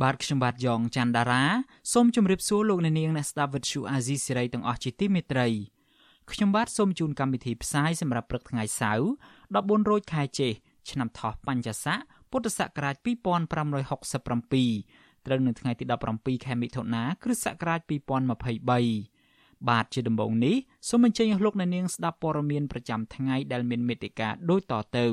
បាទខ្ញុំបាទយ៉ងច័ន្ទដារាសូមជម្រាបសួរលោកអ្នកនាងអ្នកស្ដាប់វិទ្យុអាស៊ីសេរីទាំងអស់ជាទីមេត្រីខ្ញុំបាទសូមជូនកម្មវិធីផ្សាយសម្រាប់ព្រឹកថ្ងៃសៅរ៍14រោចខែចេសឆ្នាំថោះបัญចស័កពុទ្ធសករាជ2567ត្រូវនៅថ្ងៃទី17ខែមិថុនាគ្រិស្តសករាជ2023បាទជាដំបូងនេះសូមអញ្ជើញអស់លោកអ្នកនាងស្ដាប់ព័ត៌មានប្រចាំថ្ងៃដែលមានមេត្តាដូចតទៅ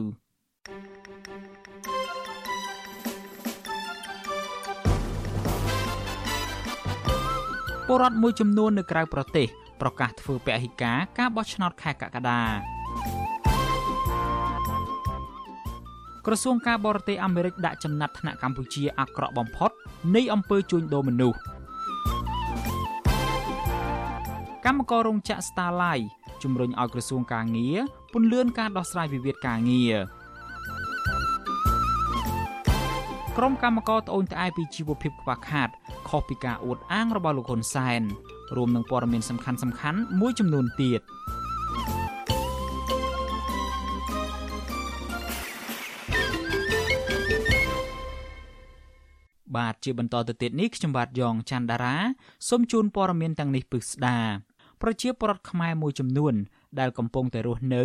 ពលរដ្ឋមួយចំនួននៅក្រៅប្រទេសប្រកាសធ្វើពហិការការបោះឆ្នោតខែកក្កដាក្រសួងការបរទេសអាមេរិកដាក់ចំណាត់ថ្នាក់កម្ពុជាអាក្រក់បំផុតនៃអំពើជួញដូរមនុស្សកម្មកររោងចក្រ Starlight ជំរុញឲ្យក្រសួងការងារពន្លឿនការដោះស្រាយវិវាទការងារក្រុមកម្មករត្អូញត្អែពីជីវភាពខ្វះខាត ខុសពីការអួតអាងរបស់លោកហ៊ុនសែនរួមនឹងព័ត៌មានសំខាន់សំខាន់មួយចំនួនទៀតបាទជាបន្តទៅទៀតនេះខ្ញុំបាទយ៉ងច័ន្ទដារាសូមជូនព័ត៌មានទាំងនេះពិស្ដាប្រជាពលរដ្ឋខ្មែរមួយចំនួនដែលកំពុងតែរស់នៅ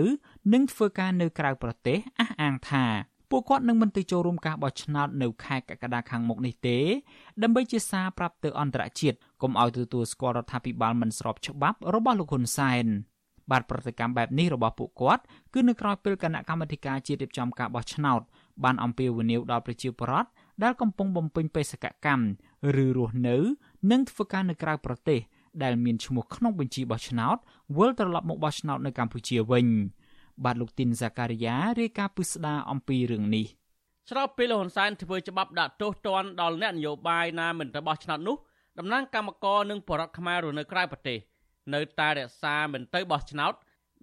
និងធ្វើការនៅក្រៅប្រទេសអះអាងថា ពួកគាត់នឹងមិនទៅចូលរួមការបោះឆ្នោតនៅខែកក្កដាខាងមុខនេះទេ ដើម្បីជាសារប្រាប់ទៅអន្តរជាតិកុំឲ្យទទួលស្គាល់រដ្ឋាភិបាលមិនស្របច្បាប់របស់លោកហ៊ុនសែនបាទប្រតិកម្មបែបនេះរបស់ពួកគាត់គឺនៅក្រៅពេលគណៈកម្មាធិការជាតិរៀបចំការបោះឆ្នោតបានអំពាវនាវដល់ប្រជាពលរដ្ឋដែលកំពុងបំពេញបេសកកម្មឬរស់នៅនិងធ្វើការនៅក្រៅប្រទេសដែលមានឈ្មោះក្នុងបញ្ជីបោះឆ្នោតវិលត្រឡប់មកបោះឆ្នោតនៅកម្ពុជាវិញ បាទលោកទីនសាការីយ៉ារាយការណ៍ពិស្ដារអំពីរឿងនេះស្របពេលលោកហ៊ុនសែនធ្វើច្បាប់ដាក់ទោសទណ្ឌដល់អ្នកនយោបាយណាមិនទៅបោះឆ្នោតនោះតំណាងគណៈកម្មការនិងបរដ្ឋខ្មែររស់នៅក្រៅប្រទេសនៅតែរក្សាមិនទៅបោះឆ្នោត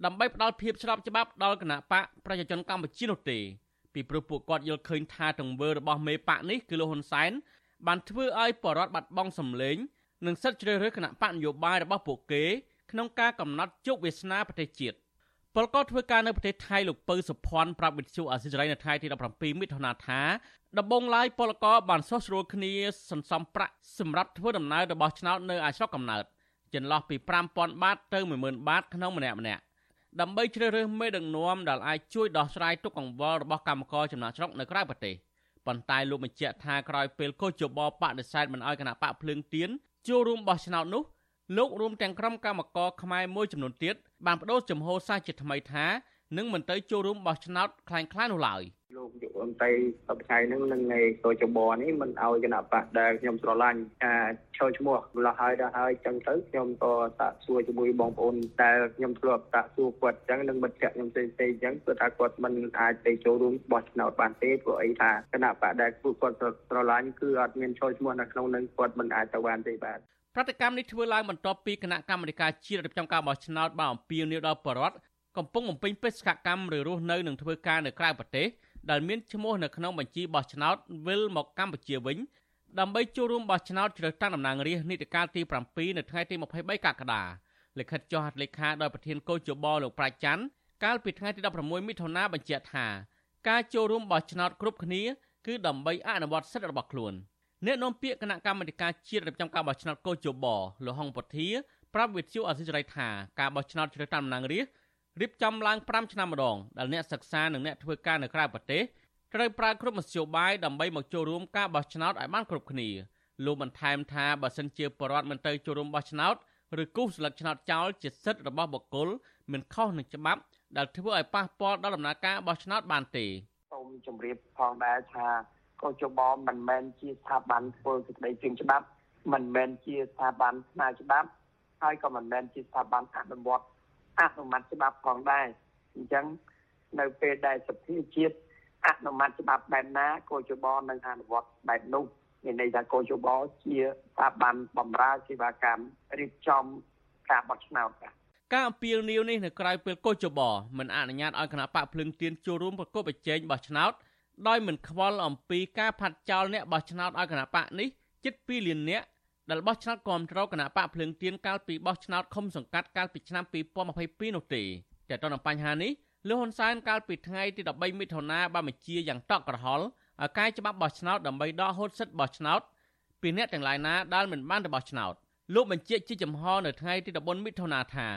ដើម្បីផ្ដល់ភាពស្របច្បាប់ដល់គណៈបកប្រជាជនកម្ពុជានោះទេពីព្រោះពួកគាត់យល់ឃើញថាទង្វើរបស់មេបកនេះគឺលោកហ៊ុនសែនបានធ្វើឲ្យបរដ្ឋបាត់បង់សម្លេងនិងសិទ្ធិជ្រើសរើសគណៈបកនយោបាយរបស់ពួកគេក្នុងការកំណត់ជោគវាសនាប្រទេសជាតិ ពលករធ្វើការនៅប្រទេសថៃលោកពៅសុភ័ណ្ឌប្រាប់វិទ្យុអាស៊ីសេរីនៅថ្ងៃទី17មិថុនាថាដំបងឡាយពលករបានសោះស្រួលគ្នាសន្សំប្រាក់សម្រាប់ធ្វើដំណើររបស់ឆ្នោតនៅឯស្រុកកំណើតចន្លោះពី5000បាតទៅ10000បាតក្នុងម្នាក់ម្នាក់ដើម្បីជ្រើសរើសមេដឹកនាំដែលអាចជួយដោះស្រាយទុកកង្វល់របស់កម្មករចំណាក់ស្រុកនៅក្រៅប្រទេសប៉ុន្តែលោកបញ្ជាក់ថាក្រោយពេលកោជបបដិសេធមិនអោយគណៈបកភ្លើងទៀនចូលរួមបោះឆ្នោតនោះ លោករួមទាំងក្រុមកម្មករខ្មែរមួយចំនួនទៀតបានបដូរចំហសាសជាថ្មីថានឹងមិនទៅចូលរួមបោះឆ្នោតខ្លាំងខ្លានោះឡើយលោកយកអន្ត័យសប្ថ្ងៃហ្នឹងនឹងនៃសូចបនេះមិនឲ្យគណៈបកដែលខ្ញុំស្រឡាញ់ថាចូលឈ្មោះម្ល៉េះហើយដល់ហើយចឹងទៅខ្ញុំក៏តាក់សួរជាមួយបងប្អូនដែលខ្ញុំធ្លាប់តាក់សួរគាត់ចឹងនឹងមិត្តភក្តិខ្ញុំផ្សេងផ្សេងចឹងគឺថាគាត់មិនអាចទៅចូលរួមបោះឆ្នោតបានទេព្រោះអីថាគណៈបកដែលពួកគាត់ស្រឡាញ់គឺអត់មានចូលឈ្មោះនៅក្នុងនឹងគាត់មិនអាចទៅបានទេបាទ ប្រតិកម្មនេះធ្វើឡើងបន្ទាប់ពីគណៈកម្មាធិការជាតិរៀបចំការបោះឆ្នោតបានអំពាវនាវដល់បរដ្ឋកំពុងបំពេញបេសកកម្មឬរស់នៅនិងធ្វើការនៅក្រៅប្រទេសដែលមានឈ្មោះនៅក្នុងបញ្ជីបោះឆ្នោតវិលមកកម្ពុជាវិញដើម្បីចូលរួមបោះឆ្នោតជ្រើសតាំងតំណាងរាស្ត្រនីតិកាលទី7នៅថ្ងៃទី23កក្កដាលិខិតចុះហត្ថលេខាដោយប្រធានកោជបលោកប្រាជ្ញច័ន្ទកាលពីថ្ងៃទី16មិថុនាបញ្ជាក់ថាការចូលរួមបោះឆ្នោតគ្រប់គ្នាគឺដើម្បីអនុវត្តសិទ្ធិរបស់ខ្លួន។ អ្នកនាំពាក្យគណៈកម្មាធិការជាតិរៀបចំការបោះឆ្នោតកោជបលោកហុងពធាប្រាប់វិទ្យុអសិរ័យថាការបោះឆ្នោតជ្រើសតាំងតំណាងរាស្ត្ររៀបចំឡើង5ឆ្នាំម្ដងដែលអ្នកសិក្សានិងអ្នកធ្វើការនៅក្រៅប្រទេសត្រូវប្រើគ្រប់មធ្យោបាយដើម្បីមកចូលរួមការបោះឆ្នោតឲ្យបានគ្រប់គ្នាលោកបន្ថែមថាបើសិនជាបរដ្ឋមិនទៅចូលរួមបោះឆ្នោតឬគូសស្លឹកឆ្នោតចោលជាសិទ្ធិរបស់បុគ្គលមិនខុសនឹងច្បាប់ដែលធ្វើឲ្យប៉ះពាល់ដល់ដំណើរការបោះឆ្នោតបានទេសូមជម្រាបផងដែរថា កោជបមិនមែនជាស្ថាប័នធ្វើសេចក្តីព្រៀងច្បាប់មិនមែនជាស្ថាប័នផ្នែកច្បាប់ហើយក៏មិនមែនជាស្ថាប័នអនុវត្តអនុម័តច្បាប់ផងដែរអញ្ចឹងនៅពេលដែលសភាជាតិអនុម័តច្បាប់បែបណាកោជបនឹងអនុវត្តបែបនោះមានន័យថាកោជបជាស្ថាប័នបម្រើសេវាកម្មរៀបចំការបោះឆ្នោតបាទការអំពាវនាវនេះនៅក្រៅពេលកោជបមិនអនុញ្ញាតឲ្យគណៈបកភ្លឹងទៀនចូលរួមប្រកបប្រជែងបោះឆ្នោត ដោយមិនខ្វល់អំពីការផាត់ចោលអ្នកបោះឆ្នោតឲ្យគណៈបកនេះជិត2លាននាក់ដែលបោះឆ្នោតគ្រប់គ្រងគណៈបកភ្លឹងទៀនកាលពីបោះឆ្នោតឃុំសង្កាត់កាលពីឆ្នាំ2022នោះទេតែទៅនឹងបញ្ហានេះលោកហ៊ុនសែនកាលពីថ្ងៃទី13មិថុនាបានបញ្ជាយ៉ាងតក់ក្រហល់ឲ្យកាយច្បាប់បោះឆ្នោតដើម្បីដកហូតសិទ្ធិបោះឆ្នោតពីអ្នកទាំងឡាយណាដែលមិនបានទៅបោះឆ្នោតលោកបញ្ជាក់ជាចំហនៅថ្ងៃទី14មិថុនាថា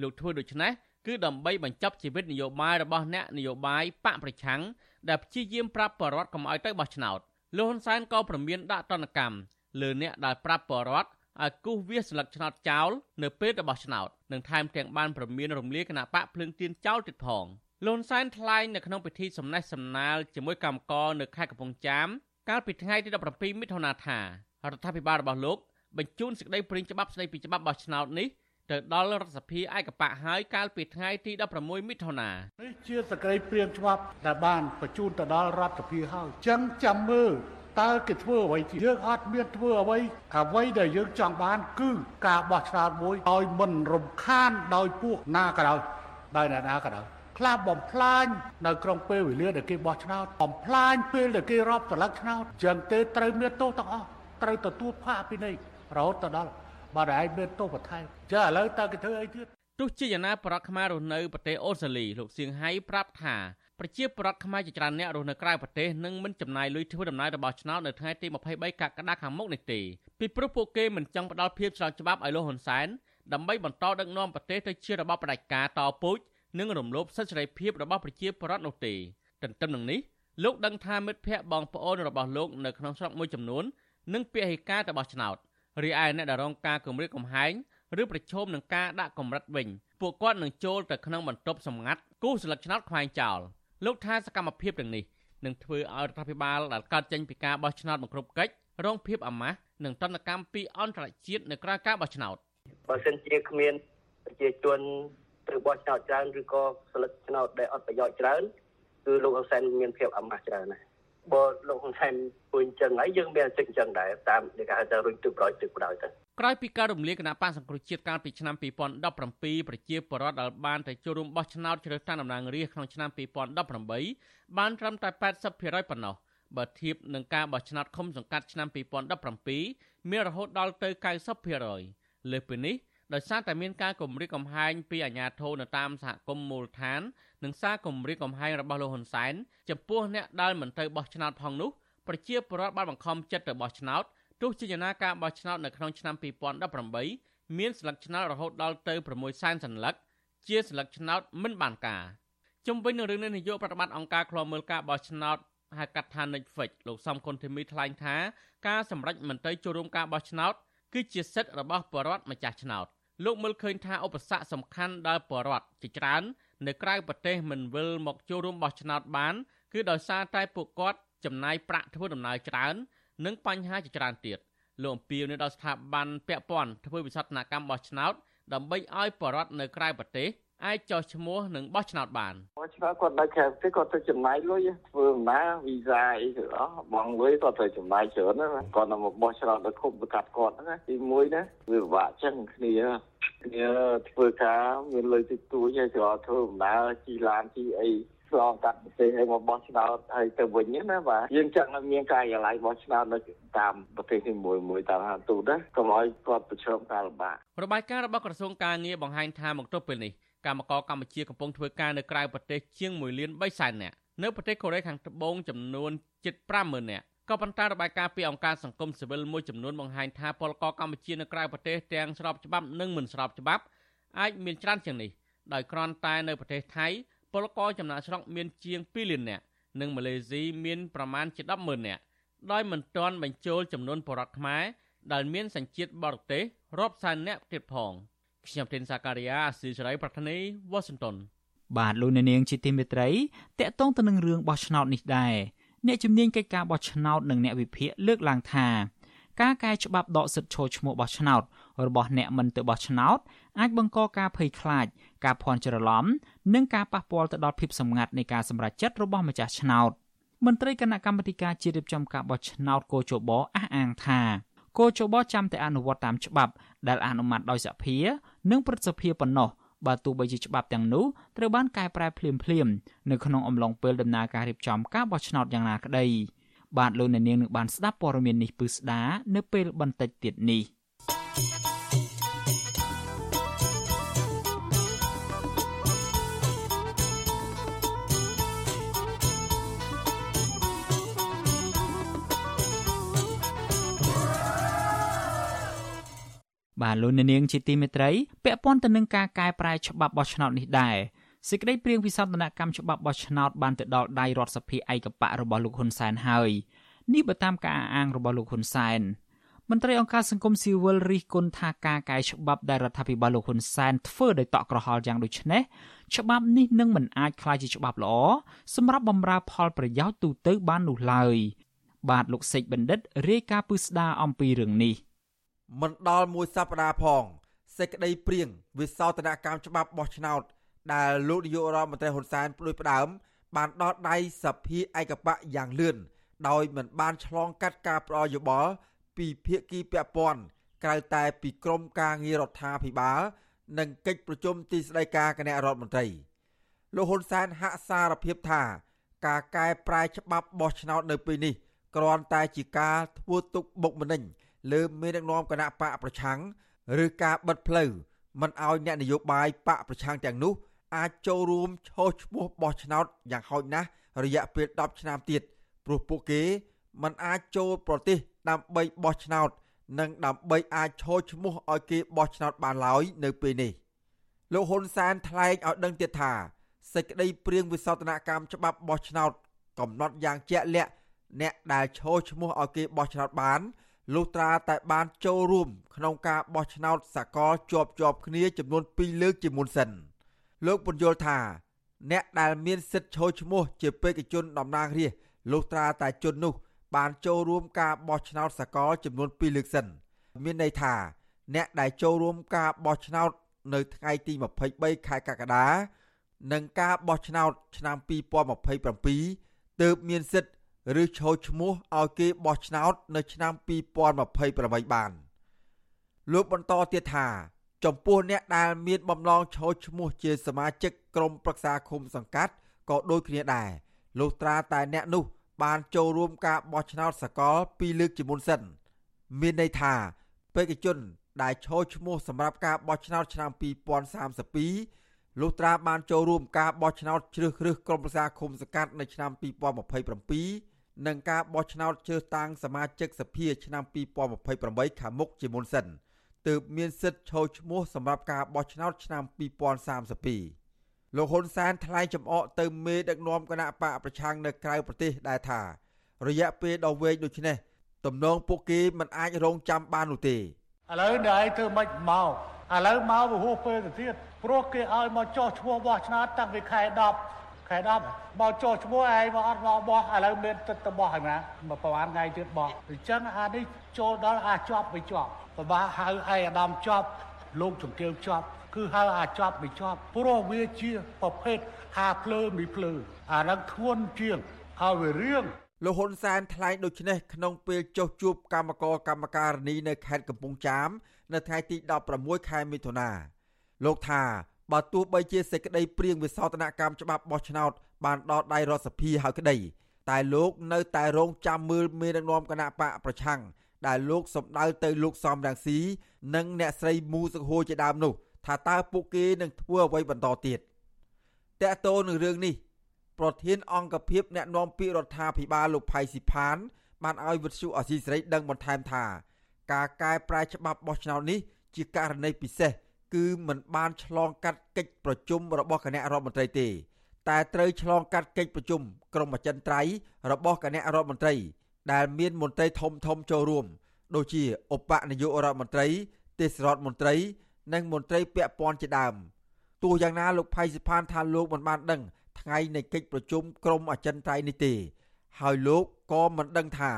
លោកធ្វើដូច្នេះ គឺដើម្បីបញ្ចប់ជីវិតនយោបាយរបស់អ្នកនយោបាយបកប្រឆាំងដែលព្យាយាមប្រាប់បរដ្ឋកុំឲ្យទៅបោះឆ្នោតលោកហ៊ុនសែនក៏ព្រមានដាក់ទណ្ឌកម្មលើអ្នកដែលប្រាប់បរដ្ឋឲ្យគូសវាសស្លឹកឆ្នោតចោលនៅពេលរបស់ឆ្នោតនិងថែមទាំងបានប្រមានរំលាយគណៈបកភ្លើងទៀនចោលទៀតផងលន់សែនថ្លែងនៅក្នុងពិធីសំណេះសំណាលជាមួយកម្មករនៅខេត្តកំពង់ចាមកាលពីថ្ងៃទី17មិថុនាថារដ្ឋាភិបាលរបស់លោកបញ្ជូនសេចក្តីព្រាងច្បាប់ស្តីពីច្បាប់បោះឆ្នោតនេះ ទៅដល់រដ្ឋសភាឯកបៈហើយកាលពីថ្ងៃទី16មិថុនានេះជាសេចក្តីព្រាងច្បាប់ដែលបានបញ្ជូនទៅដល់រដ្ឋសភាហើយចឹងចាំមើលតើគេធ្វើអ្វីទៀតយើងអត់មានធ្វើអ្វីអ្វីដែលយើងចង់បាន គឺការបោះឆ្នោតមួយឲ្យមិនរំខានដោយពួកណាក៏ដោយដោយអ្នកណាក៏ដោយខ្លះបំផ្លាញនៅក្នុងពេលវេលាដែលគេបោះឆ្នោតបំផ្លាញពេលដែលគេរាប់ត្រឡឹកឆ្នោតចឹងទេត្រូវមានទោសទាំងអស់ត្រូវទទួលផាកពីនេះរហូតទៅដល់ បើតែឯងមានទោសបន្ថែមចាឥឡូវតើគេធ្វើអីទៀតទោះជាយ៉ាងណាប្រដ្ឋខ្មែររស់នៅប្រទេសអូស្ត្រាលីលោកសៀងហៃប្រាប់ថាប្រជាពលរដ្ឋខ្មែរជាច្រើនអ្នករស់នៅក្រៅប្រទេសនឹងមិនចំណាយលុយធ្វើដំណើររបស់ឆ្នោតនៅថ្ងៃទី23កក្កដាខាងមុខនេះទេពីព្រោះពួកគេមិនចង់ផ្ដល់ភាពឆ្លងច្បាប់ឲ្យលោកហ៊ុនសែនដើម្បីបន្តដឹកនាំប្រទេសទៅជារបបផ្ដាច់ការតពូជនិងរំលោភសិទ្ធិសេរីភាពរបស់ប្រជាពលរដ្ឋនោះទេទន្ទឹមនឹងនេះលោកដឹងថាមិត្តភ័ក្តិបងប្អូនរបស់លោកនៅក្នុងស្រុកមួយចំនួននឹងពហិការទៅបោះឆ្នោត រីឯអ្នកដែលរងការគំរាមកំហែងឬប្រឈមនឹងការដាក់កម្រិតវិញពួកគាត់នឹងចូលទៅក្នុងបន្ទប់សម្ងាត់គូសស្លឹកឆ្នោតខ្វែងចោលលោកថាសកម្មភាពទាំងនេះនឹងធ្វើឲ្យរដ្ឋាភិបាលដែលកើតចេញពីការបោះឆ្នោតមកគ្រប់កិច្ចរងភាពអាម៉ាស់និងតន្តកម្មពីអន្តរជាតិនៅក្រៅការបោះឆ្នោតបើសិនជាគ្មានប្រជាជនទៅបោះឆ្នោតច្រើនឬក៏ស្លឹកឆ្នោតដែលអត់ប្រយោជន៍ច្រើនគឺលោកហ៊ុនសែនមានភាពអាម៉ាស់ច្រើនណាស់ បើលោកហ៊ុនសែនពួយអញ្ចឹងហើយយើងមានចិត្តអញ្ចឹងដែរតាមដែលគេហៅថារុញទឹកប្រោយទឹកប្រោយទៅក្រោយពីការរំលាយគណៈបកសង្គ្រោះជាតិកាលពីឆ្នាំ2017ប្រជាពលរដ្ឋដែលបានទៅចូលរួមបោះឆ្នោតជ្រើសតាំងតំណាងរាស្ត្រក្នុងឆ្នាំ2018បានត្រឹមតែ80%ប៉ុណ្ណោះបើធៀបនឹងការបោះឆ្នោតឃុំសង្កាត់ឆ្នាំ2017មានរហូតដល់ទៅ90%លើសពីនេះ ដោយសារតែមានការគម្រាមកំហែងពីអាជ្ញាធរនៅតាមសហគមន៍មូលដ្ឋាននិងសារគម្រាមកំហែងរបស់លោកហ៊ុនសែនចំពោះអ្នកដែលមិនទៅបោះឆ្នោតផងនោះប្រជាពលរដ្ឋបានបង្ខំចិត្តទៅបោះឆ្នោតទោះជាយ៉ាងណាការបោះឆ្នោតនៅក្នុងឆ្នាំ2018មានស្លឹកឆ្នោតរហូតដល់ទៅ6សែនសន្លឹកជាស្លឹកឆ្នោតមិនបានការជំវិញនឹងរឿងនេះនាយកប្រតិបត្តិអង្គការឃ្លាំមើលការបោះឆ្នោតហៅកាត់ថា Netflix លោកសំគុណធីមីថ្លែងថាការសម្រេចមិនទៅចូលរួមការបោះឆ្នោតគឺជាសិទ្ធិរបស់ប្រជាពលរដ្ឋម្ចាស់ឆ្នោត លោកមើលឃើញថាឧបសគ្គសំខាន់ដែលប្រជាពលរដ្ឋជាច្រើននៅក្រៅប្រទេសមិនវិលមកចូលរួមបោះឆ្នោតបាន គឺដោយសារតែពួកគាត់ចំណាយប្រាក់ធ្វើដំណើរច្រើន និងបញ្ហាជាច្រើនទៀតលោកអំពីនៅដល់ស្ថាប័នពាក់ព័ន្ធធ្វើវិសោធនកម្មបោះឆ្នោតដើម្បីឲ្យបរដ្ឋនៅក្រៅប្រទេស អាចចោះឈ្មោះនិងបោះឆ្នោតបានបោះឆ្នោតគាត់នៅក្រៅប្រទេសគាត់ទៅចំណាយលុយធ្វើដំណើរវីសាអីទៅអស់បងលុយគាត់ទៅចំណាយច្រើនណាគាត់ទៅមកបោះឆ្នោតទៅគុំទៅកាត់គាត់ហ្នឹងទី1ណាវាពិបាកចឹងគ្នាគ្នាធ្វើការមានលុយតិចតួចហើយគាត់ធ្វើដំណើរជិះឡានជិះអីឆ្លងកាត់ប្រទេសឲ្យមកបោះឆ្នោតហើយទៅវិញណាបាទយើងចង់ឲ្យមានការិយាល័យបោះឆ្នោតនៅតាមប្រទេសនីមួយមួយតាមហាទូតណាកុំឲ្យគាត់ប្រឈមការលំបាករបាយការណ៍របស់ក្រសួងការងារបង្ហាញថាមកទល់ពេលនេះ កម្មករកម្ពុជាកំពុងធ្វើការនៅក្រៅប្រទេសជាង1លាន3សែននាក់នៅប្រទេសកូរ៉េខាងត្បូងចំនួនជិត50000នាក់ក៏ប៉ុន្តែរបាយការណ៍ពីអង្គការសង្គមស៊ីវិលមួយចំនួនបង្ហាញថាពលករកម្ពុជានៅក្រៅប្រទេសទាំងស្របច្បាប់និងមិនស្របច្បាប់អាចមានច្រើនជាងនេះដោយគ្រាន់តែនៅប្រទេសថៃពលករចំណាក់ស្រុកមានជាង2លាននាក់និងម៉ាឡេស៊ីមានប្រមាណជា100,000នាក់ដោយមិនទាន់បញ្ចូលចំនួនបរតខ្មែរដែលមានសញ្ជាតិបរទេសរាប់សែននាក់ទៀតផង ខ្ញុំធីនសាការីយ៉ាអស៊ីសេរីប្រធានីវ៉ាស៊ីនតោនបាទលោកអ្នកនាងជាទីមេត្រីតកតងទៅនឹងរឿងបោះឆ្នោតនេះដែរអ្នកជំនាញកិច្ចការបោះឆ្នោតនិងអ្នកវិភាគលើកឡើងថាការកែច្បាប់ដកសិទ្ធិចូលឈ្មោះបោះឆ្នោតរបស់អ្នកមិនទៅបោះឆ្នោតអាចបង្កការភ័យខ្លាច ការភ័ន្តច្រឡំនិងការប៉ះពាល់ទៅដល់ភាពសម្ងាត់នៃការសម្រេចចិត្តរបស់ម្ចាស់ឆ្នោតមន្ត្រីគណៈកម្មាធិការជាតិរៀបចំការបោះឆ្នោតកោជបអះអាងថាកោជបចាំតែអនុវត្តតាមច្បាប់ដែលអនុម័តដោយសភា និងព្រឹទ្ធសភាប៉ុណ្ណោះបើទោះបីជាច្បាប់ទាំងនោះត្រូវបានកែប្រែភ្លាមៗនៅក្នុងអំឡុងពេលដំណើរការរៀបចំការបោះឆ្នោតយ៉ាងណាក្តីបាទលោកអ្នកនាងនឹងបានស្ដាប់ព័ត៌មាននេះពឹស្ដានៅពេលបន្តិចទៀតនេះ។ បាទលោកនាងជាទីមេត្រីពាក់ព័ន្ធទៅនឹងការកែប្រែច្បាប់បោះឆ្នោតនេះដែរសេចក្តីព្រៀងវិសោធនកម្មច្បាប់បោះឆ្នោតបានទៅដល់ដៃរដ្ឋសភាឯកបៈរបស់លោកហ៊ុនសែនហើយនេះបើតាមការអះអាងរបស់លោកហ៊ុនសែនមន្ត្រីអង្គការសង្គមស៊ីវិលរិះគន់ថាការកែច្បាប់ដែលរដ្ឋាភិបាលលោកហ៊ុនសែនធ្វើដោយតក់ក្រហល់យ៉ាងដូចនេះច្បាប់នេះនឹងមិនអាចក្លាយជាច្បាប់ល្អសម្រាប់បម្រើផលប្រយោជន៍ទូទៅបាននោះឡើយបាទលោកសេកបណ្ឌិតរាយការណ៍ពឹស្ដារអំពីរឿងនេះ។ មិនដល់មួយសប្តាហ៍ផងសេចក្តីព្រៀងវិសោធនកម្មច្បាប់បោះឆ្នោត ដែលលោកនាយករដ្ឋមន្ត្រីហ៊ុនសែនផ្ដួចផ្ដើម បានដល់ដៃសភាឯកបៈយ៉ាងលឿនដោយមិនបានឆ្លងកាត់ការផ្ដល់យោបល់ពីភាគីពាក់ព័ន្ធក្រៅតែពីក្រមការងាររដ្ឋាភិបាល និងកិច្ចប្រជុំទីស្តីការគណៈរដ្ឋមន្ត្រីលោកហ៊ុនសែនហាក់សារភាពថា ការកែប្រែច្បាប់បោះឆ្នោតនៅពេលនេះគ្រាន់តែជាការធ្វើទុកបុកម្នេញ លើមេដឹកនាំគណៈបកប្រឆាំងឬការបិទផ្លូវមិនឲ្យអ្នកនយោបាយបកប្រឆាំងទាំងនោះ អាចចូលរួមឈោះឈ្មោះបោះឆ្នោតយ៉ាងហោចណាស់រយៈពេល10ឆ្នាំទៀតព្រោះពួកគេមិនអាចចូលប្រទេសដើម្បីបោះឆ្នោត និងដើម្បីអាចឈោះឈ្មោះឲ្យគេបោះឆ្នោតបានឡើយនៅពេលនេះលោកហ៊ុនសែនថ្លែងឲ្យដឹងទៀតថាសេចក្តីព្រៀងវិសោធនកម្មច្បាប់បោះឆ្នោត កំណត់យ៉ាងជាក់លាក់អ្នកដែលឈោះឈ្មោះឲ្យគេបោះឆ្នោតបាន លុះត្រាតែបានចូលរួមក្នុងការបោះឆ្នោតសកលជាប់ជាប់គ្នាចំនួន2លើកជាមុនសិនលោកពន្យល់ថាអ្នកដែលមានសិទ្ធិចូលឈ្មោះជាបេក្ខជនតំណាងរាស្ត្រលុះត្រាតែជននោះ បានចូលរួមការបោះឆ្នោតសកលចំនួន2លើកសិន មានន័យថា អ្នកដែលចូលរួមការបោះឆ្នោតនៅថ្ងៃទី23ខែកក្កដានិងការបោះឆ្នោតឆ្នាំ2027ទើបមានសិទ្ធិ ឬឈោឈ្មោះឲ្យគេបោះឆ្នោតនៅឆ្នាំ2028បានលោកបន្តទៀតថា ចំពោះអ្នកដែលមានបំណងឈោឈ្មោះជាសមាជិកក្រុមប្រឹក្សាឃុំសង្កាត់ក៏ដូចគ្នាដែរលុះត្រាតែអ្នកនោះ បានចូលរួមការបោះឆ្នោតសកលពីរលើកជាមុនសិន មានន័យថាបេក្ខជនដែលឈរឈ្មោះសម្រាប់ការបោះឆ្នោតឆ្នាំ2032លុះត្រាបានចូលរួមការបោះឆ្នោតជ្រើសរើសក្រុមប្រឹក្សាឃុំសង្កាត់នៅឆ្នាំ2027 និងការបោះឆ្នោតជ្រើសតាំងសមាជិកសភាឆ្នាំ2028ខាងមុខជាមុនសិនទើបមានសិទ្ធិចូលឈ្មោះសម្រាប់ការបោះឆ្នោតឆ្នាំ2032លោកហ៊ុនសែនថ្លែងចំអកទៅមេដឹកនាំគណៈបកប្រឆាំងនៅក្រៅប្រទេសដែលថា រយៈពេលដ៏វែងដូចនេះទំនងពួកគេមិនអាចរងចាំបាននោះទេឥឡូវអ្នកឯងធ្វើម៉េចមកឥឡូវមកពហុពេលទៅទៀតព្រោះគេឲ្យមកចោះឈ្មោះបោះឆ្នោតតាំងពីខែ10 ខែ10មកចោះឈ្មោះឯងមកអត់មកបោះឥឡូវមានទឹកទៅបោះហើយណាមកប្រហែលថ្ងៃទៀតបោះអញ្ចឹងអានេះចូលដល់អាចប់មិនជាប់ប្របាហៅឯអាដាមជាប់លោកជំទាវជាប់គឺហៅអាចប់មិនជាប់ព្រោះវាជាប្រភេទហាភ្លើមីភ្លើអានឹងធ្ងន់ជាងហើយវារៀងលោកហ៊ុនសែនថ្លែងដូចនេះក្នុងពេលចុះជួបកម្មករកម្មការនីនៅខេត្តកំពង់ចាម នៅថ្ងៃទី16ខែមិថុនាលោកថា បើទោះបីជាសេចក្តីព្រៀងវិសោធនកម្មច្បាប់បោះឆ្នោតបានដល់ដៃរដ្ឋសភាហើយក្តីតែលោកនៅតែរងចាំមើលមេដឹកនាំគណៈបកប្រឆាំងដែលលោកសម្ដៅទៅលោកសំរងស៊ីនិងអ្នកស្រីមូសុខហួរជាដើមនោះ ថាតើពួកគេនឹងធ្វើអ្វីបន្តទៀតតើតើនឹងរឿងនេះ ប្រធានអង្គភិបអ្នកណែនាំពាក្យរដ្ឋាភិបាលលោកផៃស៊ីផាន បានឲ្យវិទ្យុអសីសេរីដឹងបន្ថែមថា ការកែប្រែច្បាប់បោះឆ្នោតនេះជាករណីពិសេស គឺមិនបានឆ្លងកាត់កិច្ចប្រជុំរបស់គណៈរដ្ឋមន្ត្រីទេ តែត្រូវឆ្លងកាត់កិច្ចប្រជុំក្រុមអចិន្ត្រៃយ៍របស់គណៈរដ្ឋមន្ត្រី ដែលមានមន្ត្រីធំធំចូលរួម ដូចជាឧបនាយករដ្ឋមន្ត្រី ទេសរដ្ឋមន្ត្រី និងមន្ត្រីពាក់ព័ន្ធជាដើមទោះយ៉ាងណាលោកផៃសិផានថាលោកមិនបានដឹងថ្ងៃនៃកិច្ចប្រជុំក្រុមអចិន្ត្រៃយ៍នេះទេ ហើយលោកក៏មិនដឹងថា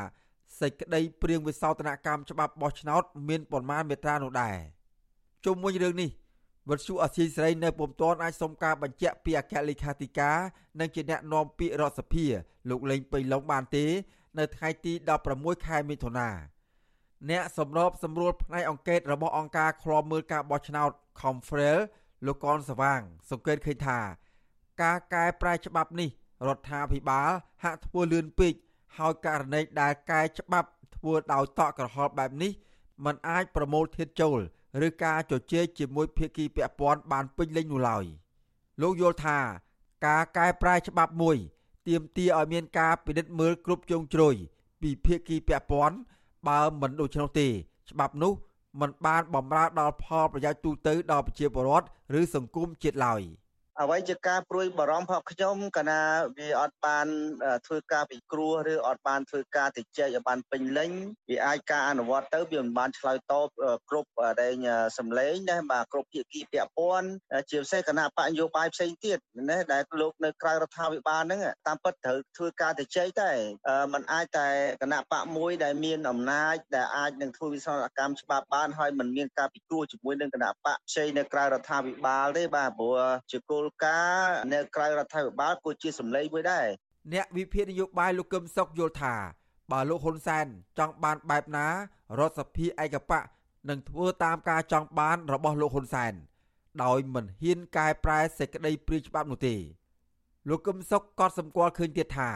សេចក្តីព្រៀងវិសោធនកម្មច្បាប់បោះឆ្នោត មានប៉ុន្មានមេត្រានោះដែរ ជុំវិញរឿងនេះវិទ្យុអសីសេរីនៅពុំទាន់អាចសុំការបញ្ជាក់ពីអគ្គលេខាធិការនិងជាអ្នកនាំពាក្យរដ្ឋសភាលោកលេងពេញឡុងបានទេ នៅថ្ងៃទី16ខែមិថុនាអ្នកសម្របសម្រួលផ្នែកអង្កេតរបស់អង្គការឃ្លាំមើលការបោះឆ្នោត Confrel លោកកនសវាង សង្កេតឃើញថា ការកែប្រែច្បាប់នេះរដ្ឋាភិបាលហាក់ធ្វើលឿនពេកហើយករណីដែលកែច្បាប់ធ្វើដោយតក់ក្រហល់បែបនេះมันអាចប្រមូលធាតចូល ឬការជជែកជាមួយភាគីពាក់ព័ន្ធបានពេញលេញនោះឡើយលោកយល់ថាការកែប្រែច្បាប់មួយទាមទារឲ្យមានការពិនិត្យមើលគ្រប់ជ្រុងជ្រោយពីភាគីពាក់ព័ន្ធបើមិនដូច្នោះទេ ច្បាប់នោះมันបានបំរើដល់ផលប្រយោជន៍ទូទៅដល់ប្រជាពលរដ្ឋឬសង្គមជាតិឡើយ។ អ្វីជាការព្រួយបារម្ភរបស់ខ្ញុំកាលណាវាអត់បានធ្វើការពិគ្រោះឬអត់បានធ្វើការតិចឲ្យបានពេញលេញវាអាចការអនុវត្តទៅវាមិនបានឆ្លើយតបគ្រប់ដែលសម្លេងណាបាទគ្រប់ភាគីពាក់ព័ន្ធជាពិសេសគណៈបកនយោបាយផ្សេងទៀតណាដែលលោកនៅក្រៅរដ្ឋាភិបាលហ្នឹងតាមពិតត្រូវធ្វើការតិចតែมันអាចតែគណៈបកមួយដែលមានអំណាចដែលអាចនឹងធ្វើវិសោធនកម្មច្បាប់បានហើយมันមានការពិគ្រោះជាមួយនឹងគណៈបកផ្សេងនៅក្រៅរដ្ឋាភិបាលទេបាទព្រោះជាគោល លការនៅក្រៅរដ្ឋាភិបាលក៏ជាសម្លេងមួយដែរអ្នកវិភាគនយោបាយលោកកឹមសុខយល់ថាបើលោកហ៊ុនសែនចង់បានបែបណារដ្ឋសភាឯកបៈនឹងធ្វើតាមការចង់បានរបស់លោកហ៊ុនសែនដោយមិនហ៊ានកែប្រែសេចក្តីព្រាយច្បាប់នោះទេលោកកឹមសុខក៏សម្គាល់ឃើញទៀតថា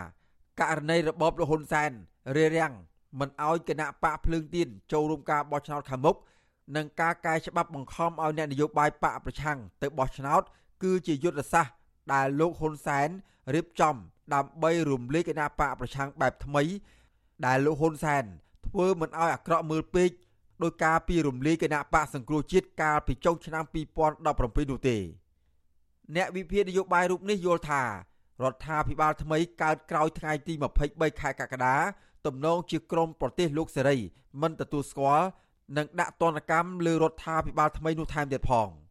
ករណីរបបលោកហ៊ុនសែនរារាំងមិនអោយគណៈបកភ្លើងទៀនចូលរួមការបោះឆ្នោតខាងមុខនិងការកែច្បាប់បង្ខំឲ្យអ្នកនយោបាយបកប្រឆាំងទៅបោះឆ្នោត គឺជាយុទ្ធសាស្ត្រដែលលោកហ៊ុនសែនរៀបចំ ដើម្បីរំលាយគណៈបកប្រឆាំងបែបថ្មី ដែលលោកហ៊ុនសែនធ្វើមិនឲ្យអាក្រក់មើលពេកដោយការពីរំលាយគណៈបកសង្គ្រោះជាតិកាលពីចុងឆ្នាំ2017នោះទេអ្នកវិភាគនយោបាយរូបនេះយល់ថារដ្ឋាភិបាលថ្មីកើតក្រោយថ្ងៃទី23ខែកក្កដាទំនងជាក្រមប្រទេសលោកសេរីមិនទទួលស្គាល់និងដាក់ទណ្ឌកម្មលើរដ្ឋាភិបាលថ្មីនោះថែមទៀតផង។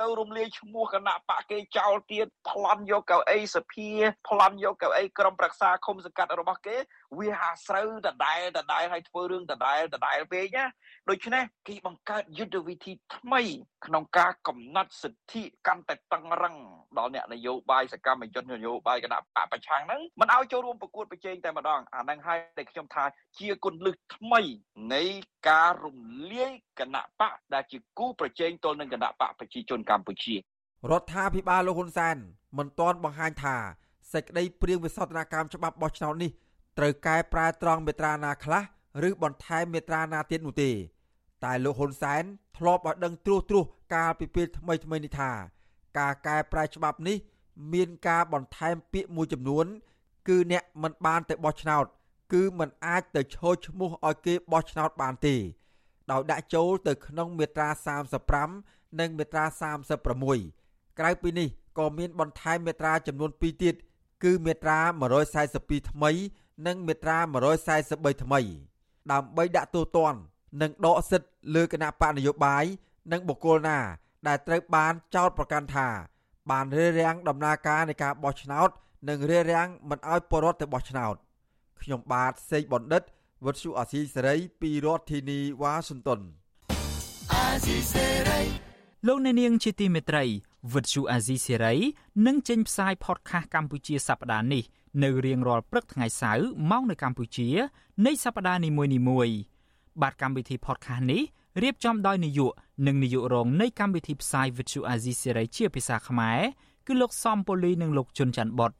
ទៅរំលាយឈ្មោះគណៈបកគេចោលទៀតប្លន់យកកៅអីសភាប្លន់យកកៅអីក្រុមប្រឹក្សាឃុំសង្កាត់របស់គេ វាអាស្រូវដដែលដដែលឲ្យធ្វើរឿងដដែលដដែលពេកណាដូច្នេះគេបង្កើតយុទ្ធវិធីថ្មី ក្នុងការកំណត់សិទ្ធិកាន់តែតឹងរឹងដល់អ្នកនយោបាយសកម្មជននយោបាយគណៈបកប្រឆាំងហ្នឹងមិនឲ្យចូលរួមប្រកួតប្រជែងតែម្ដងអាហ្នឹងហើយដែលខ្ញុំថាជាគុណលឹះថ្មីនៃការរំលាយគណៈបកដែលជាគូប្រជែងទល់នឹងគណៈបកប្រជាជនកម្ពុជារដ្ឋាភិបាលលោកហ៊ុនសែនមិនទាន់បង្ហាញថាសេចក្តីព្រៀងវិសោធនកម្មច្បាប់បោះឆ្នោតនេះ ត្រូវកែប្រែត្រង់មេត្រាណាខ្លះឬបន្ថែមមេត្រាណាទៀតនោះទេ តែលោកហ៊ុនសែនធ្លាប់ឲ្យដឹងត្រួសត្រាសកាលពីពេលថ្មីថ្មីនេះថា ការកែប្រែច្បាប់នេះ មានការបន្ថែមពាក្យមួយចំនួន គឺអ្នកមិនបានទៅបោះឆ្នោត គឺមិនអាចទៅឈរឈ្មោះឲ្យគេបោះឆ្នោតបានទេដោយដាក់ចូលទៅក្នុងមាត្រា35និងមាត្រា36ក្រៅពីនេះក៏មានបន្ថែមមាត្រាចំនួន2ទៀតគឺមាត្រា142ថ្មី និងមាត្រា143ថ្មី ដើម្បីដាក់ទោសទណ្ឌនិងដកសិទ្ធិលើគណៈបកនយោបាយនិងបុគ្គលណា ដែលត្រូវបានចោទប្រកាន់ថាបានរារាំងដំណើរការនៃការបោះឆ្នោត និងរារាំងមិនឲ្យពលរដ្ឋទៅបោះឆ្នោតខ្ញុំបាទសេកបណ្ឌិតវុទ្ធុអាស៊ីសេរីពីរដ្ឋធានីវ៉ាស៊ីនតោនអាស៊ីសេរីលោកអ្នកនាងជាទីមេត្រីវិទ្យុអាស៊ីសេរីនឹងចេញផ្សាយផតខាសកម្ពុជាសប្តាហ៍នេះ នៅរៀងរាល់ព្រឹកថ្ងៃសៅរ៍ម៉ោងនៅកម្ពុជានៃសប្តាហ៍នីមួយៗបាទកម្មវិធី podcast នេះរៀបចំដោយនាយកនិងនាយករងនៃកម្មវិធីផ្សាយ Vuthu Azizi Serai ជាភាសាខ្មែរគឺលោកសំពូលីនិងលោកជុនច័ន្ទបត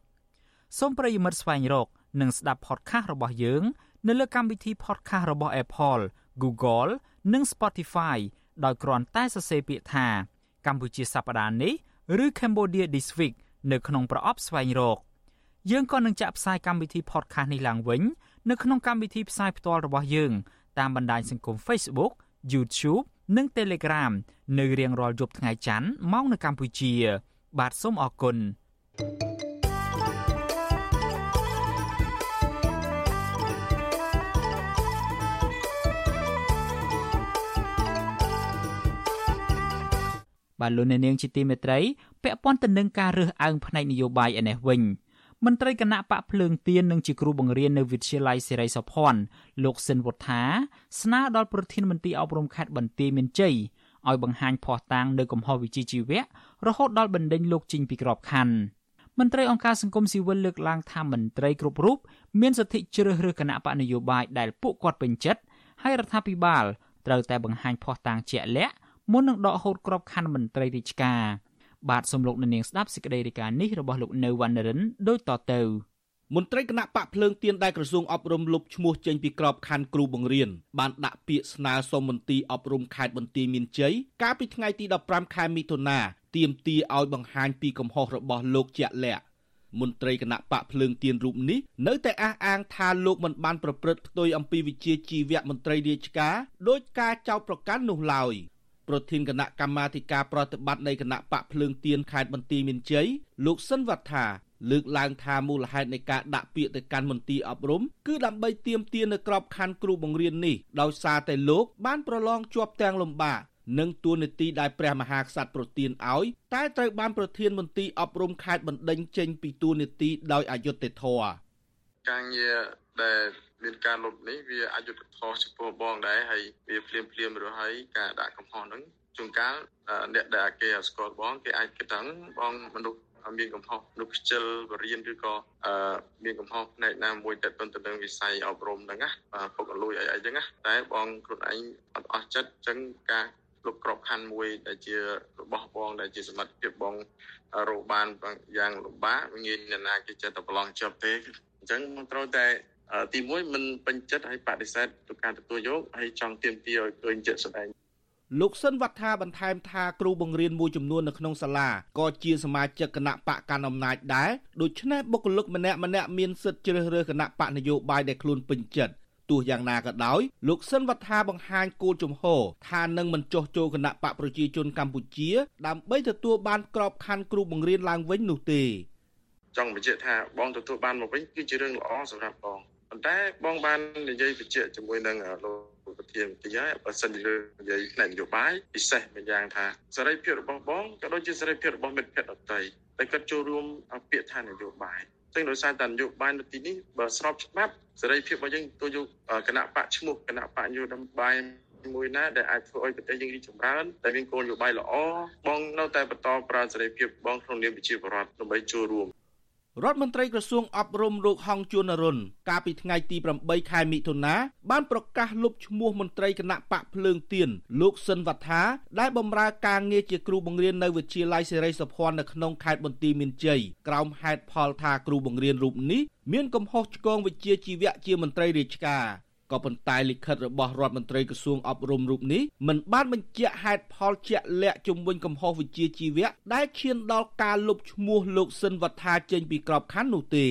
សូមប្រិយមិត្តស្វែងរក និងស្ដាប់ podcast របស់យើង នៅលើកម្មវិធី podcast របស់ Apple, Google និង Spotify ដោយគ្រាន់តែសរសេរពាក្យថាកម្ពុជាសប្តាហ៍នេះឬ Cambodia This Week នៅក្នុងប្រអប់ស្វែងរក យើងក៏នឹងចាក់ផ្សាយកម្មវិធី podcast នេះឡើងវិញនៅក្នុងកម្មវិធីផ្សាយផ្ទាល់របស់យើងតាមបណ្ដាញសង្គម Facebook YouTube និង Telegram នៅរៀងរាល់យប់ថ្ងៃច័ន្ទម៉ោងនៅកម្ពុជា បាទសូមអរគុណបាទលោកអ្នកនាងជាទីមេត្រីពាក់ព័ន្ធទៅនឹងការរើសអើងផ្នែកនយោបាយឯនេះវិញ មន្ត្រីគណៈបកភ្លើងទៀននិងជាគ្រូបង្រៀននៅវិទ្យាល័យសេរីសុភ័ណ្ឌលោកស៊ិនវុធាស្នើដល់ប្រធានមន្ត្រីអប់រំខេត្តបន្ទាយមានជ័យឲ្យបង្ហាញភ័ស្តុតាងនៅកំហុសវិជ្ជាជីវៈរហូតដល់បណ្ដេញលោកចេញពីក្របខ័ណ្ឌមន្ត្រីអង្គការសង្គមស៊ីវិលលើកឡើងថាមន្ត្រីគ្រប់រូបមានសិទ្ធិជ្រើសរើសគណៈបកនយោបាយដែលពួកគាត់ពេញចិត្តហើយរដ្ឋាភិបាលត្រូវតែបង្ហាញភ័ស្តុតាងជាក់លាក់មុននឹងដកហូតក្របខ័ណ្ឌមន្ត្រីរាជការ បាទសំលោកនាងស្ដាប់សេចក្តីរាយការណ៍នេះរបស់លោកនៅវណ្ណរិនដូចតទៅមន្ត្រីគណៈបកភ្លើងទៀនដែលក្រសួងអប់រំលុបឈ្មោះចេញពីក្របខ័ណ្ឌគ្រូបង្រៀនបានដាក់ពាក្យស្នើសុំមន្ទីរអប់រំខេត្តបន្ទាយមានជ័យកាលពីថ្ងៃទី15ខែមិថុនាទាមទារឲ្យបង្ហាញពីកំហុសរបស់លោកជាក់លាក់មន្ត្រីគណៈបកភ្លើងទៀនរូបនេះនៅតែអះអាងថាលោកមិនបានប្រព្រឹត្តផ្ទុយអំពីវិជាជីវៈមន្ត្រីរាជការដោយការចោទប្រកាន់នោះឡើយ ប្រធានគណៈកម្មាធិការប្រតិបត្តិនៃគណៈបកភ្លើងទៀនខេត្តបន្ទាយមានជ័យលោកសិនវត្ថាលើកឡើងថាមូលហេតុនៃការដាក់ពាក្យទៅកាន់មន្ទីរអប់រំគឺដើម្បីទាមទារនៅក្របខ័ណ្ឌគ្រូបង្រៀននេះដោយសារតែលោកបានប្រឡងជាប់ទាំងលំបាកនិងទួនាទីដែលព្រះមហាក្សត្រប្រទានឲ្យតែត្រូវបានប្រធានមន្ទីរអប់រំខេត្តបណ្ដេញចេញពីទួនាទីដោយអយុត្តិធម៌ការងារដែល មានការលុបនេះវាអយុត្តិធម៌ចំពោះបងដែរហើយវាភ្លាមភ្លាមរហ័យការដាក់កំហុសហ្នឹងជួនកាលអ្នកដែលគេស្គាល់បងគេអាចគិតថាបងមនុស្សមានកំហុសនៅខ្ជិលបរៀនឬក៏អឺមានកំហុសផ្នែកណាមួយទៅទៅនឹងវិស័យអប់រំហ្នឹងណាបាទពុកអលួយអីអីចឹងណាតែបងខ្លួនឯងអត់អស់ចិត្តចឹងការលុបក្របខ័ណ្ឌមួយដែលជារបស់បងដែលជាសមត្ថភាពបងរកបានយ៉ាងលំបាកងាយអ្នកណាគេចិត្តទៅប្រឡងជាប់ទេអញ្ចឹងមិនត្រូវតែ ទីមួយមិនពេញចិត្តហើយបដិសេធទៅការទទួលយកហើយចង់ទៀមទាឲ្យឃើញចិត្តស្ដែងលោកសិនវត្ថាបន្ថែមថាគ្រូបង្រៀនមួយចំនួននៅក្នុងសាលាក៏ជាសមាជិកគណៈបកកណ្ដាលអំណាចដែរដូច្នេះបុគ្គលិកម្នាក់ម្នាក់មានសិទ្ធិជ្រើសរើសគណៈបកនយោបាយដែលខ្លួនពេញចិត្តទោះយ៉ាងណាក៏ដោយលោកសិនវត្ថាបង្ហាញគោលជំហរថានឹងមិនចោះចូលគណៈបកប្រជាជនកម្ពុជា ដើម្បីទទួលបានក្របខ័ណ្ឌគ្រូបង្រៀនឡើងវិញនោះទេចង់បញ្ជាក់ថាបងទទួលបានមកវិញគឺជារឿងល្អសម្រាប់បង ប៉ុន្តែបងបាននិយាយបញ្ជាក់ជាមួយនឹងលោកប្រធានទីហើយបើសិនជានិយាយផ្នែកនយោបាយពិសេសម្យ៉ាងថាសេរីភាពរបស់បងក៏ដូចជាសេរីភាពរបស់មិត្តភ័ក្តិដទៃតែគាត់ចូលរួមពាក្យថានយោបាយซึ่งដោយសារតែនយោបាយនៅទីនេះបើស្របច្បាប់សេរីភាពរបស់យើងទៅយកគណៈបកឈ្មោះគណៈបកនយោបាយមួយណាដែលអាចធ្វើឲ្យប្រទេសយើងរីកចម្រើនតែមានគោលនយោបាយល្អបងនៅតែបន្តប្រើសេរីភាពបងក្នុងនាមប្រជាពលរដ្ឋដើម្បីចូលរួម រដ្ឋមន្ត្រីក្រសួងអប់រំលោកហងជួននរុនកាលពីថ្ងៃទី8ខែមិថុនាបានប្រកាសលុបឈ្មោះមន្ត្រីគណៈបកភ្លើងទៀនលោកសិនវត្ថាដែលបម្រើការងារជាគ្រូបង្រៀននៅវិទ្យាល័យសេរីសុភ័ណ្ឌនៅក្នុងខេត្តបន្ទាយមានជ័យក្រោមហេតុផលថាគ្រូបង្រៀនរូបនេះមានកំហុសឆ្គងវិជ្ជាជីវៈជាមន្ត្រីរាជការ ក៏ប៉ុន្តែលិខិតរបស់រដ្ឋមន្ត្រីក្រសួងអប់រំរូបនេះមិនបានបញ្ជាក់ហេតុផលជាក់លាក់ជំវិញកំហុសវិជ្ជាជីវៈដែលឈានដល់ការលុបឈ្មោះលោកស៊ិនវត្ថាចេញពីក្របខ័ណ្ឌនោះទេ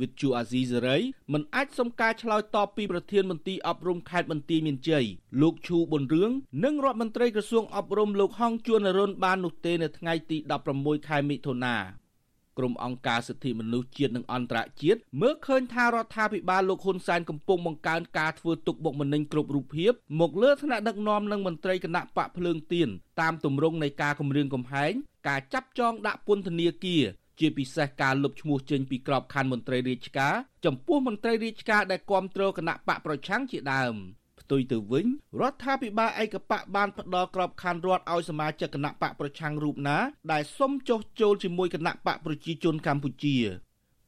វិទ្យុអាស៊ីសេរីមិនអាចសុំការឆ្លើយតបពីប្រធានមន្ត្រីអប់រំខេត្តបន្ទាយមានជ័យលោកឈូប៊ុនរឿងនិងរដ្ឋមន្ត្រីក្រសួងអប់រំលោកហងជួននរុនបាននោះទេនៅថ្ងៃទី16ខែមិថុនា ក្រុមអង្គការសិទ្ធិមនុស្សជាតិនិងអន្តរជាតិមើលឃើញថារដ្ឋាភិបាលលោកហ៊ុនសែនកំពុងបង្កើនការធ្វើទុកបុកម្នេញគ្រប់រូបភាពមកលើថ្នាក់ដឹកនាំនិងមន្ត្រីគណៈបកភ្លើងទៀនតាមទម្រង់នៃការគម្រាមកំហែងការចាប់ចងដាក់ពន្ធនាគារជាពិសេសការលុបឈ្មោះចេញពីក្របខ័ណ្ឌមន្ត្រីរាជការចំពោះមន្ត្រីរាជការដែលគ្រប់គ្រងគណៈបកប្រឆាំងជាដើម។ផ្ទុយទៅវិញរដ្ឋាភិបាលឯកបកបានផ្ដល់ក្របខ័ណ្ឌរដ្ឋឲ្យសមាជិកគណៈបកប្រឆាំងរូបណាដែលសុំចុះចូលជាមួយគណៈបកប្រជាជនកម្ពុជា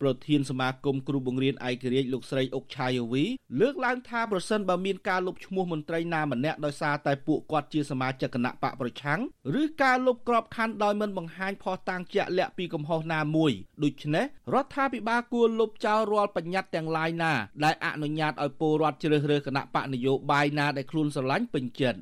ប្រធានសមាគមគ្រូបង្រៀនឯករាជ្យលោកស្រីអុកឆាយវីលើកឡើងថាប្រសិនបើមានការលុបឈ្មោះមន្ត្រីណាម្នាក់ដោយសារតែពួកគាត់ជាសមាជិកគណៈបកប្រឆាំងឬការលុបក្របខ័ណ្ឌដោយមិនបង្ហាញភស្តុតាងជាក់លាក់ពីកំហុសណាមួយដូច្នេះរដ្ឋាភិបាលគួរលុបចោលរាល់បញ្ញត្តិទាំងឡាយណាដែលអនុញ្ញាតឲ្យពលរដ្ឋជ្រើសរើសគណៈបកនយោបាយណាដែលខ្លួនស្រឡាញ់ពេញចិត្ត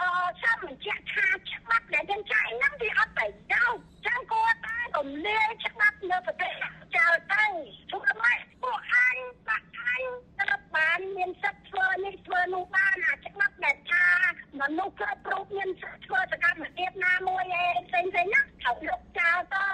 អឺចាំបញ្ជាក់ថាច្បាប់ដែលយើងចាយហ្នឹងវាអត់ប្រយោជន៍ចឹងគួរតែរំលាយច្បាប់នៅប្រទេសចោលទៅពួកម៉ែពួកអញបាក់អញត្រូវបានមានសិទ្ធិធ្វើនេះធ្វើនោះបានអាច្បាប់ដែលថាមនុស្សគ្រប់រូបមានសិទ្ធិធ្វើសកម្មភាពណាមួយឯងផ្សេងៗណាត្រូវលុបចោលទៅ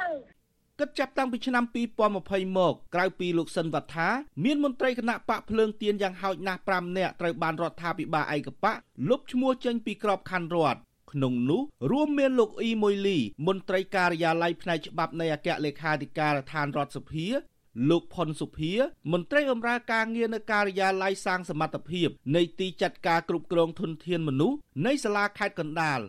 គិត ចាប់តាំងពីឆ្នាំ2020មកក្រៅពីលោកសិនវត្ថាមានមន្ត្រីគណៈបកភ្លើងទៀនយ៉ាងហោចណាស់5នាក់ត្រូវបានរដ្ឋាភិបាលឯកបកលុបឈ្មោះចេញពីក្របខ័ណ្ឌរដ្ឋក្នុងនោះរួមមានលោកអ៊ីមួយលីមន្ត្រីការិយាល័យផ្នែកច្បាប់នៃអគ្គលេខាធិការដ្ឋានរដ្ឋសភាលោកផុនសុភា មន្ត្រីបម្រើការងារនៅការិយាល័យសាងសមត្ថភាពនៃទីចាត់ការគ្រប់គ្រងធនធានមនុស្សនៃសាលាខេត្តកណ្ដាល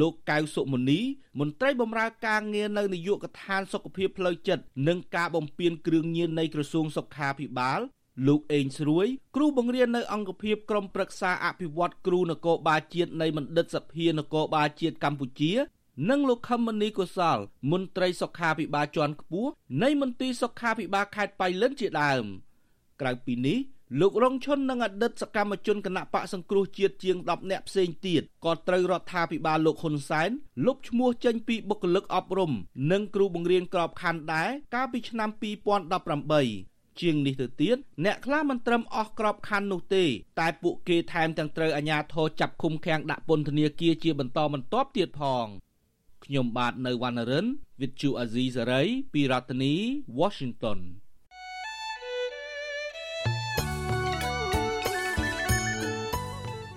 លោកកៅសុមនីមន្ត្រីបម្រើការងារនៅនាយកដ្ឋានសុខភាពផ្លូវចិត្តនិងការបំពេញគ្រឿងញៀននៃក្រសួងសុខាភិបាលលោកអេងស្រួយគ្រូបង្រៀននៅអង្គភាពក្រមប្រឹក្សាអភិវឌ្ឍគ្រូនគរបាលជាតិនៃមណ្ឌិតសភានគរបាលជាតិកម្ពុជា និងលោកខមនីកុសល មន្ត្រីសុខាភិបាលជាន់ខ្ពស់នៃមន្ទីរសុខាភិបាលខេត្តបៃលិនជាដើមក្រៅពីនេះ លោករងឈុននិងអតីតសកម្មជនគណៈបកសង្គ្រោះជាតិជាង10នាក់ផ្សេងទៀតក៏ត្រូវរដ្ឋាភិបាលលោកហ៊ុនសែនលុបឈ្មោះចេញពីបុគ្គលិកអប់រំ និងគ្រូបង្រៀនក្របខ័ណ្ឌដែរកាលពីឆ្នាំ2018ជាងនេះទៅទៀតអ្នកខ្លះមិនត្រឹមអស់ក្របខ័ណ្ឌនោះទេ តែពួកគេថែមទាំងត្រូវអាជ្ញាធរចាប់ឃុំឃាំងដាក់ពន្ធនាគារជាបន្តបន្ទាប់ទៀតផងខ្ញុំបាទនៅវណ្ណរិន With Chu Azizi Saray ពីរដ្ឋធានី Washington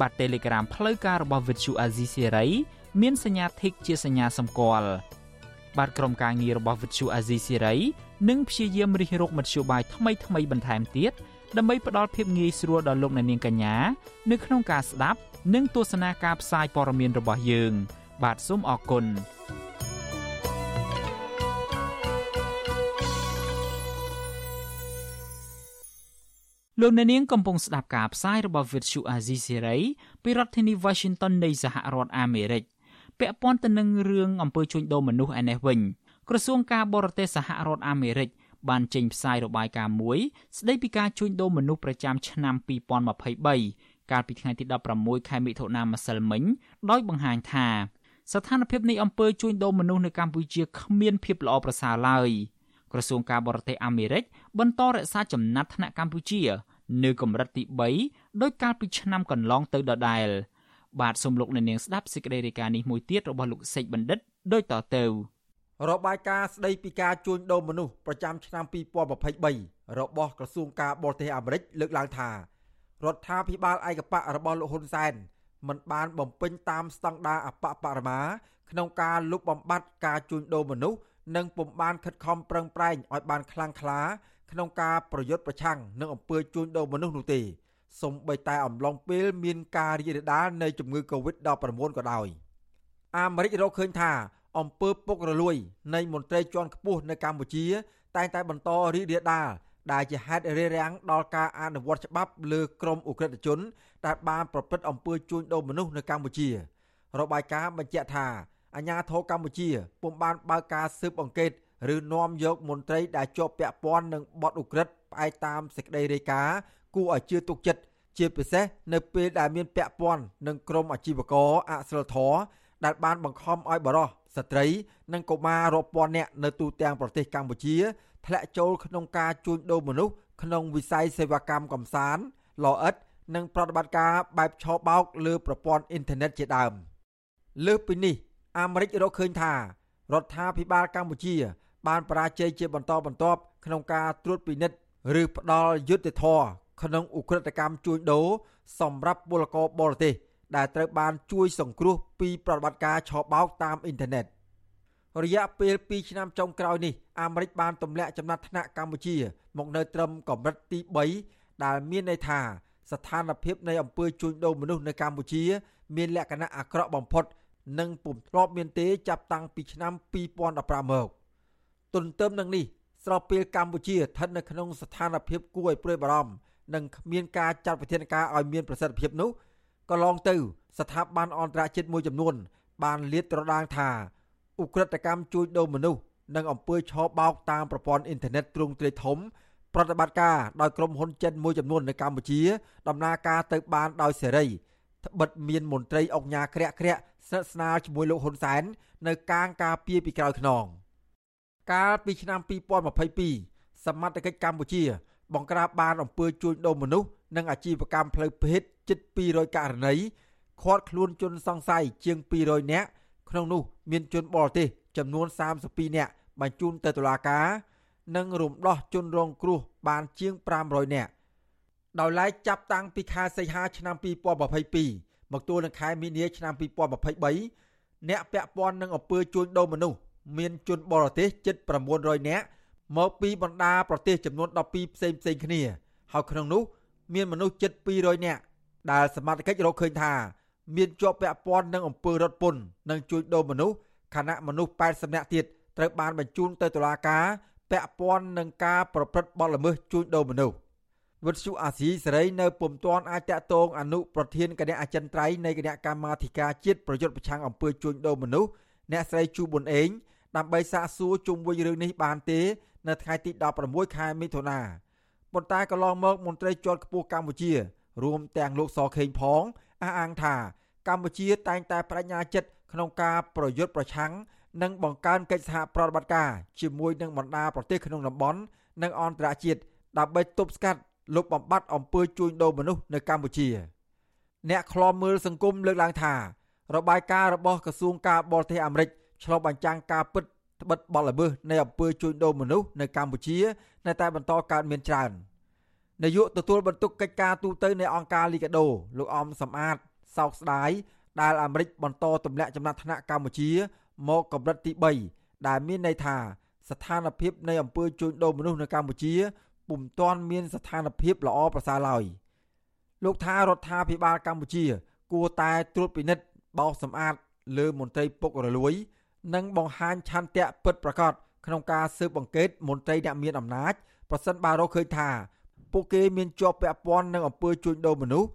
បាទ Telegram ផ្លូវការរបស់ Vithu Azizi Serai មានសញ្ញា Tick ជាសញ្ញាសម្គាល់បាទក្រុមការងាររបស់ Vithu Azizi Serai នឹងព្យាយាមរិះរកមធ្យោបាយថ្មីថ្មីបន្ថែមទៀតដើម្បីផ្ដល់ភាពងាយស្រួលដល់លោកអ្នកនាងកញ្ញានៅក្នុងការស្ដាប់ និងទស្សនាការផ្សាយព័ត៌មានរបស់យើង បាទសូមអរគុណ លោកអ្នកនាងកំពុងស្ដាប់ការផ្សាយរបស់ Vuthu Azizi Serai ពីរដ្ឋធានី Washington នៃសហរដ្ឋអាមេរិកពាក់ព័ន្ធទៅនឹងរឿងអំពើជួញដូរមនុស្សឯនេះវិញក្រសួងការបរទេសសហរដ្ឋអាមេរិកបានចេញផ្សាយរបាយការណ៍មួយស្ដីពីការជួញដូរមនុស្សប្រចាំឆ្នាំ2023កាលពីថ្ងៃទី16ខែមិថុនាម្សិលមិញដោយបង្ហាញថាស្ថានភាពនៃអំពើជួញដូរមនុស្សនៅកម្ពុជាគ្មានភាពល្អប្រសើរឡើយ។ក្រសួងការបរទេសអាមេរិក បន្តរក្សាចំណាត់ថ្នាក់កម្ពុជា នៅកម្រិតទី3ដោយកាលពីឆ្នាំកន្លងទៅដដែល បាទសូមលោកអ្នកនាងស្ដាប់សេចក្តីរាយការណ៍នេះមួយទៀតរបស់លោកសេចបណ្ឌិតដូចតទៅរបាយការណ៍ស្ដីពីការជួញដូរមនុស្សប្រចាំឆ្នាំ2023របស់ក្រសួងការបរទេសអាមេរិកលើកឡើងថារដ្ឋាភិបាលឯកបៈរបស់លោកហ៊ុនសែនមិនបានបំពេញតាមស្តង់ដារអបបរមាក្នុងការលុបបំបាត់ការជួញដូរមនុស្សនិងពុំបានខិតខំប្រឹងប្រែងឲ្យបានខ្លាំងក្លា ក្នុងការប្រយុទ្ធប្រឆាំងនឹងអំពើជួញដូរមនុស្សនោះទេសូម្បីតែអំឡុងពេលមានការរីករាលដាលនៃជំងឺ Covid-19 ក៏ដោយអាមេរិករកឃើញថាអំពើពុករលួយនៃមន្ត្រីជាន់ខ្ពស់នៅកម្ពុជា តែងតែបន្តរីករាលដាលដែលជាហេតុរារាំងដល់ការអនុវត្តច្បាប់លើក្រមអ ுக ្រិតជនដែលបានប្រព្រឹត្តអំពើជួញដូរមនុស្សនៅកម្ពុជា របាយការណ៍បញ្ជាក់ថាអាញាធរកម្ពុជាពុំបានបើកការស៊ើបអង្កេត ឬនាំយកមន្ត្រីដែលជាប់ពាក់ព័ន្ធនឹងបទឧក្រិដ្ឋផ្អែកតាមសេចក្តីរាយការណ៍គួរឲ្យជឿទុកចិត្តជាពិសេសនៅពេលដែលមានពាក់ព័ន្ធនឹងក្រុមអាជីវករអសិលធរដែលបានបង្ខំឲ្យបរិសស្ត្រី និងកុមាររាប់ពាន់នាក់នៅទូទាំងប្រទេសកម្ពុជាធ្លាក់ចូលក្នុងការជួញដូរមនុស្សក្នុងវិស័យសេវាកម្មកំសាន្តលអិតនិងប្រតិបត្តិការបែបឆបោកលើប្រព័ន្ធអ៊ីនធឺណិតជាដើមលើសពីនេះអាមេរិករកឃើញថារដ្ឋាភិបាលកម្ពុជា បានបរាជ័យជាបន្តបន្ទាប់ក្នុងការត្រួតពិនិត្យឬផ្ដាល់យុត្តិធម៌ក្នុងឧក្រិដ្ឋកម្មជួញដូរសម្រាប់ពលករបរទេសដែលត្រូវបានជួយសង្គ្រោះពីប្រតិបត្តិការឆបោកតាមអ៊ីនធឺណិតរយៈពេល2ឆ្នាំចុងក្រោយនេះអាមេរិកបានទម្លាក់ចំណាត់ថ្នាក់កម្ពុជា មកនៅត្រឹមកម្រិតទី3ដែលមានន័យថាស្ថានភាពនៃអំពើជួញដូរមនុស្សនៅកម្ពុជា មានលក្ខណៈអាក្រក់បំផុត និងពុំធ្លាប់មានទេចាប់តាំងពីឆ្នាំ2015មក ទន្ទឹមនឹងនេះស្របពេលកម្ពុជាស្ថិតនៅក្នុងស្ថានភាពគួរឲ្យព្រួយបារម្ភនិងគ្មានការចាត់វិធានការឲ្យមានប្រសិទ្ធភាពនោះក៏ឡងទៅ ស្ថាប័នអន្តរជាតិមួយចំនួន បានលាតត្រដាងថាឧក្រិដ្ឋកម្មជួញដូរមនុស្សនិងអំពើឆបោកតាមប្រព័ន្ធអ៊ីនធឺណិតទ្រង់ទ្រាយធំប្រតិបត្តិការដោយក្រុមហ៊ុនចិនមួយចំនួននៅកម្ពុជាដំណើរការទៅបានដោយសេរីត្បិតមានមន្ត្រីអង្គការក្រាក់ក្រាក់ស្និទ្ធស្នាលជាមួយលោកហ៊ុនសែននៅកាងការពារពីក្រោយខ្នង កាលពីឆ្នាំ2022សមត្ថកិច្ចកម្ពុជា បង្ក្រាបបានអំពើជួញដូរមនុស្សនិងអាជីវកម្មផ្លូវភេទជិត200ករណីឃាត់ខ្លួនជនសង្ស័យជាង200នាក់ក្នុងនោះមានជនបរទេសចំនួន32នាក់បញ្ជូនទៅតុលាការនិងរំដោះជនរងគ្រោះបានជាង500នាក់ដោយឡែកចាប់តាំងពីខែសីហាឆ្នាំ2022មកទល់នឹងខែមីនាឆ្នាំ2023អ្នកពាក់ព័ន្ធនឹងអំពើជួញដូរមនុស្ស មានជនបរទេសជិត900នាក់មកពីបណ្ដាប្រទេសចំនួន12ផ្សេងផ្សេងគ្នាហើយក្នុងនោះ មានមនុស្សជិត200នាក់ដែលសមត្ថកិច្ចរកឃើញថាមានជាប់ពាក់ព័ន្ធនឹងអំពើរត់ពន្ធនិងជួញដូរមនុស្សខណៈមនុស្ស80នាក់ទៀតត្រូវបានបញ្ជូនទៅតុលាការពាក់ព័ន្ធនឹងការប្រព្រឹត្តបទល្មើសជួញដូរមនុស្សវិទ្យុអាស៊ីសេរីនៅពុំទាន់អាចតាក់ទងអនុប្រធានគណៈអចិន្ត្រៃយ៍នៃគណៈកម្មាធិការជាតិប្រយុទ្ធប្រឆាំងអំពើជួញដូរមនុស្សអ្នកស្រីជូប៊ុនអេង ដើម្បីសាកសួរជុំវិញរឿងនេះបានទេ នៅថ្ងៃទី16ខែមិថុនាប៉ុន្តែកន្លងមកមន្ត្រីជាន់ខ្ពស់កម្ពុជា រួមទាំងលោកសខេងផងអះអាងថាកម្ពុជាតែងតែបដិញ្ញាចិត្តក្នុងការប្រយុទ្ធប្រឆាំងនិងបង្កើនកិច្ចសហប្រតិបត្តិការជាមួយនឹងបណ្ដាប្រទេសក្នុងតំបន់និងអន្តរជាតិដើម្បីទប់ស្កាត់លុបបំបាត់អំពើជួញដូរមនុស្សនៅកម្ពុជា អ្នកខ្លាំមើលសង្គមលើកឡើងថា របាយការណ៍របស់ក្រសួងការបរទេសអាមេរិក ឆ្លុះបញ្ចាំងការពិតត្បិតបលល្មើសនៃអំពើជួញដូរមនុស្សនៅកម្ពុជានៅតែបន្តកើតមានច្រើននាយកទទួលបន្ទុកកិច្ចការទូតនៃអង្គការលីកាដូ លោកអំសំអាតសោកស្ដាយដែលអាមេរិកបន្តទម្លាក់ចំណាត់ថ្នាក់កម្ពុជា មកកម្រិតទី3ដែលមានន័យថាស្ថានភាពនៃអំពើជួញដូរមនុស្សនៅកម្ពុជាពុំទាន់មានស្ថានភាពល្អប្រសើរឡើយលោកថារដ្ឋាភិបាលកម្ពុជា គួរតែត្រួតពិនិត្យបោសសម្អាតលើមន្ត្រីពុករលួយ និងបង្ហាញឆន្ទៈពិតប្រាកដក្នុងការស៊ើបអង្កេតមន្ត្រីអ្នកមានអំណាចប្រសិនបើរកឃើញថាពួកគេមានជាប់ពាក់ព័ន្ធនឹងអំពើជួញដូរមនុស្ស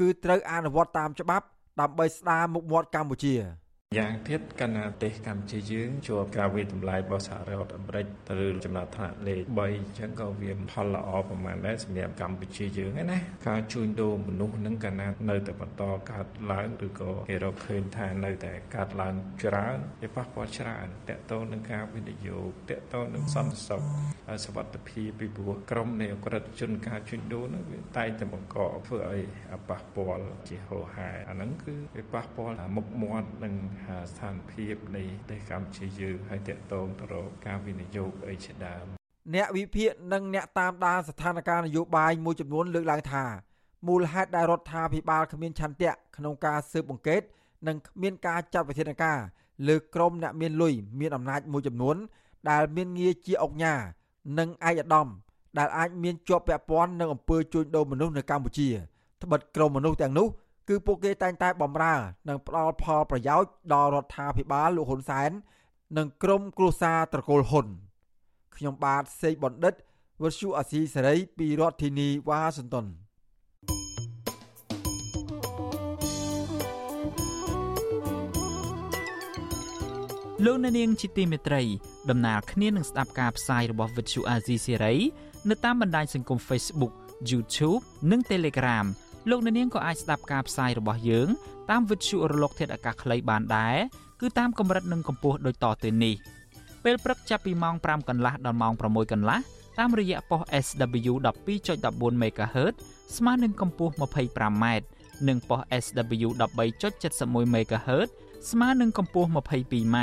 គឺត្រូវអនុវត្តតាមច្បាប់ដើម្បីស្ដារមុខមាត់កម្ពុជា។ យ៉ាងទៀតកណ្ណាប្រទេសកម្ពុជាយើងជាប់ការវិតម្លៃរបស់សហរដ្ឋអាមេរិកទៅលើចំណាត់ថ្នាក់លេខ3អញ្ចឹងក៏វាផលល្អប្រហែលដែរសម្រាប់កម្ពុជាយើងឯណាការជួញដូរមនុស្សនឹងកណ្ណានៅតែបន្តកើតឡើងឬក៏គេរកឃើញថានៅតែកើតឡើងច្រើនវាប៉ះពាល់ច្រើនតកតងនឹងការវិនិយោគតកតងនឹងសន្តិសុខសวัสดิភាពពីព្រោះក្រុមនៃអក្រិតជនការជួញដូរនោះវាតែងតែបង្កធ្វើឲ្យប៉ះពាល់ជាហោហែអាហ្នឹងគឺវាប៉ះពាល់មុខមាត់នឹង ស្ថានភាពនៃប្រទេសកម្ពុជាយើងហើយតកតងទៅរកការវិនិយោគអីជាដើមអ្នកវិភាគនិងអ្នកតាមដានស្ថានភាពនយោបាយមួយចំនួនលើកឡើងថាមូលហេតុដែលរដ្ឋាភិបាលគ្មានឆន្ទៈក្នុងការស៊ើបអង្កេត និងគ្មានការចាត់វិធានការលើក្រុមអ្នកមានលុយមានអំណាចមួយចំនួន ដែលមានងារជាអង្គញានិងឯកឧត្តមដែលអាចមានជាប់ពាក់ព័ន្ធនឹងអំពើជួញដូរមនុស្សនៅកម្ពុជាត្បិតក្រុមមនុស្សទាំងនោះ គឺពួកគេតែងតែបំរើ និងផ្ដល់ផលប្រយោជន៍ដល់រដ្ឋាភិបាលលោកហ៊ុនសែននិងក្រុមគ្រួសារត្រកូលហ៊ុនខ្ញុំបាទសេកបណ្ឌិតវុទ្ធុអាស៊ីសេរីពីរដ្ឋធានីវ៉ាស៊ីនតោនលោកអ្នកនាងជាទីមេត្រីដំណើរគ្នានឹងស្ដាប់ការផ្សាយរបស់វិទ្យុអាស៊ីសេរីនៅតាមបណ្ដាញសង្គម Facebook YouTube និង Telegram លោកអ្នកនាងក៏អាចស្ដាប់ការផ្សាយរបស់យើង តាមវិទ្យុរលកធាតុអាកាសខ្លីបានដែរគឺតាមកម្រិតនិងកម្ពស់ដូចតទៅនេះពេលព្រឹកចាប់ពីម៉ោង5កន្លះដល់ម៉ោង6កន្លះតាមរយៈប៉ុស SW 12.14 MHz ស្មើនឹងកម្ពស់ 25m និងប៉ុស SW 13.71 MHz ស្មើនឹងកម្ពស់ 22m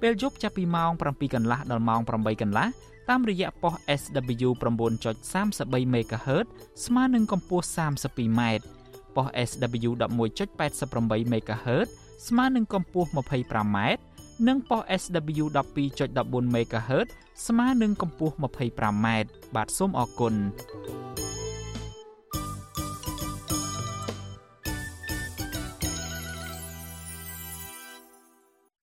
ពេលយប់ចាប់ពីម៉ោង7កន្លះដល់ម៉ោង8កន្លះ តាមរយៈប៉ុស SW 9.33 MHz ស្មើនឹងកម្ពស់ 32m ប៉ុស SW 11.88 MHz ស្មើនឹងកម្ពស់ 25m និងប៉ុស SW 12.14 MHz ស្មើនឹងកម្ពស់ 25m បាទសូមអរគុណ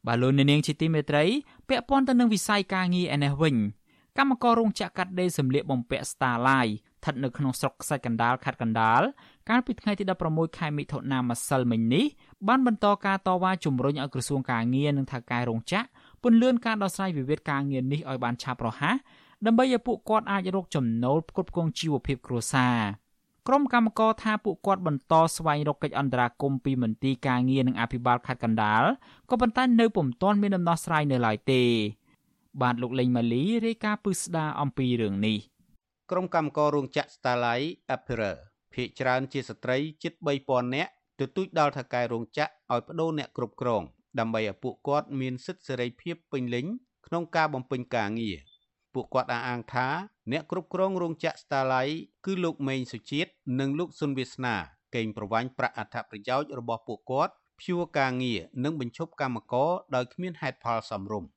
បាទលោកនាងជាទីមេត្រីពាក់ព័ន្ធទៅនឹងវិស័យការងារឯនេះវិញ កម្មកររោងចក្រកាត់ដេរសម្លៀកបំពាក់ Starlight ស្ថិតនៅក្នុងស្រុកខ្សាច់កណ្ដាលខេត្តកណ្ដាលកាលពីថ្ងៃទី16ខែមិថុនាម្សិលមិញនេះបានបន្តការតវ៉ាជំរុញឲ្យក្រសួងការងារនិងថៅកែរោងចក្រពន្យាការដោះស្រាយវិវាទការងារនេះឲ្យបានឆាប់រហ័សដើម្បីឲ្យពួកគាត់អាចរកចំណូលផ្គត់ផ្គង់ជីវភាពគ្រួសារក្រុមកម្មករថាពួកគាត់បន្តស្វែងរកកិច្ចអន្តរាគមន៍ពីមន្ទីរការងារនិងអភិបាលខេត្តកណ្ដាលក៏ប៉ុន្តែនៅពុំទាន់មានដំណោះស្រាយនៅឡើយទេ បាទលោកលេងម៉ាលីរាយការណ៍ពឹស្ដារអំពីរឿងនេះក្រុមកម្មកររោងចក្រ Starlight Apparel ភាគច្រើនជាស្ត្រីជិត3000នាក់ទទូចដល់ថៅកែរោងចក្រឲ្យបដូរអ្នកគ្រប់គ្រងដើម្បីឲ្យពួកគាត់មានសិទ្ធិសេរីភាពពេញលេញក្នុងការបំពេញការងារពួកគាត់អះអាងថាអ្នកគ្រប់គ្រងរោងចក្រ Starlight គឺលោកមេងសុជាតិនិងលោកសុនវាសនាកេងប្រវ័ញ្ចប្រាក់អត្ថប្រយោជន៍របស់ពួកគាត់ព្យួរការងារនិងបញ្ឈប់កម្មករដោយគ្មានហេតុផលសមរម្យ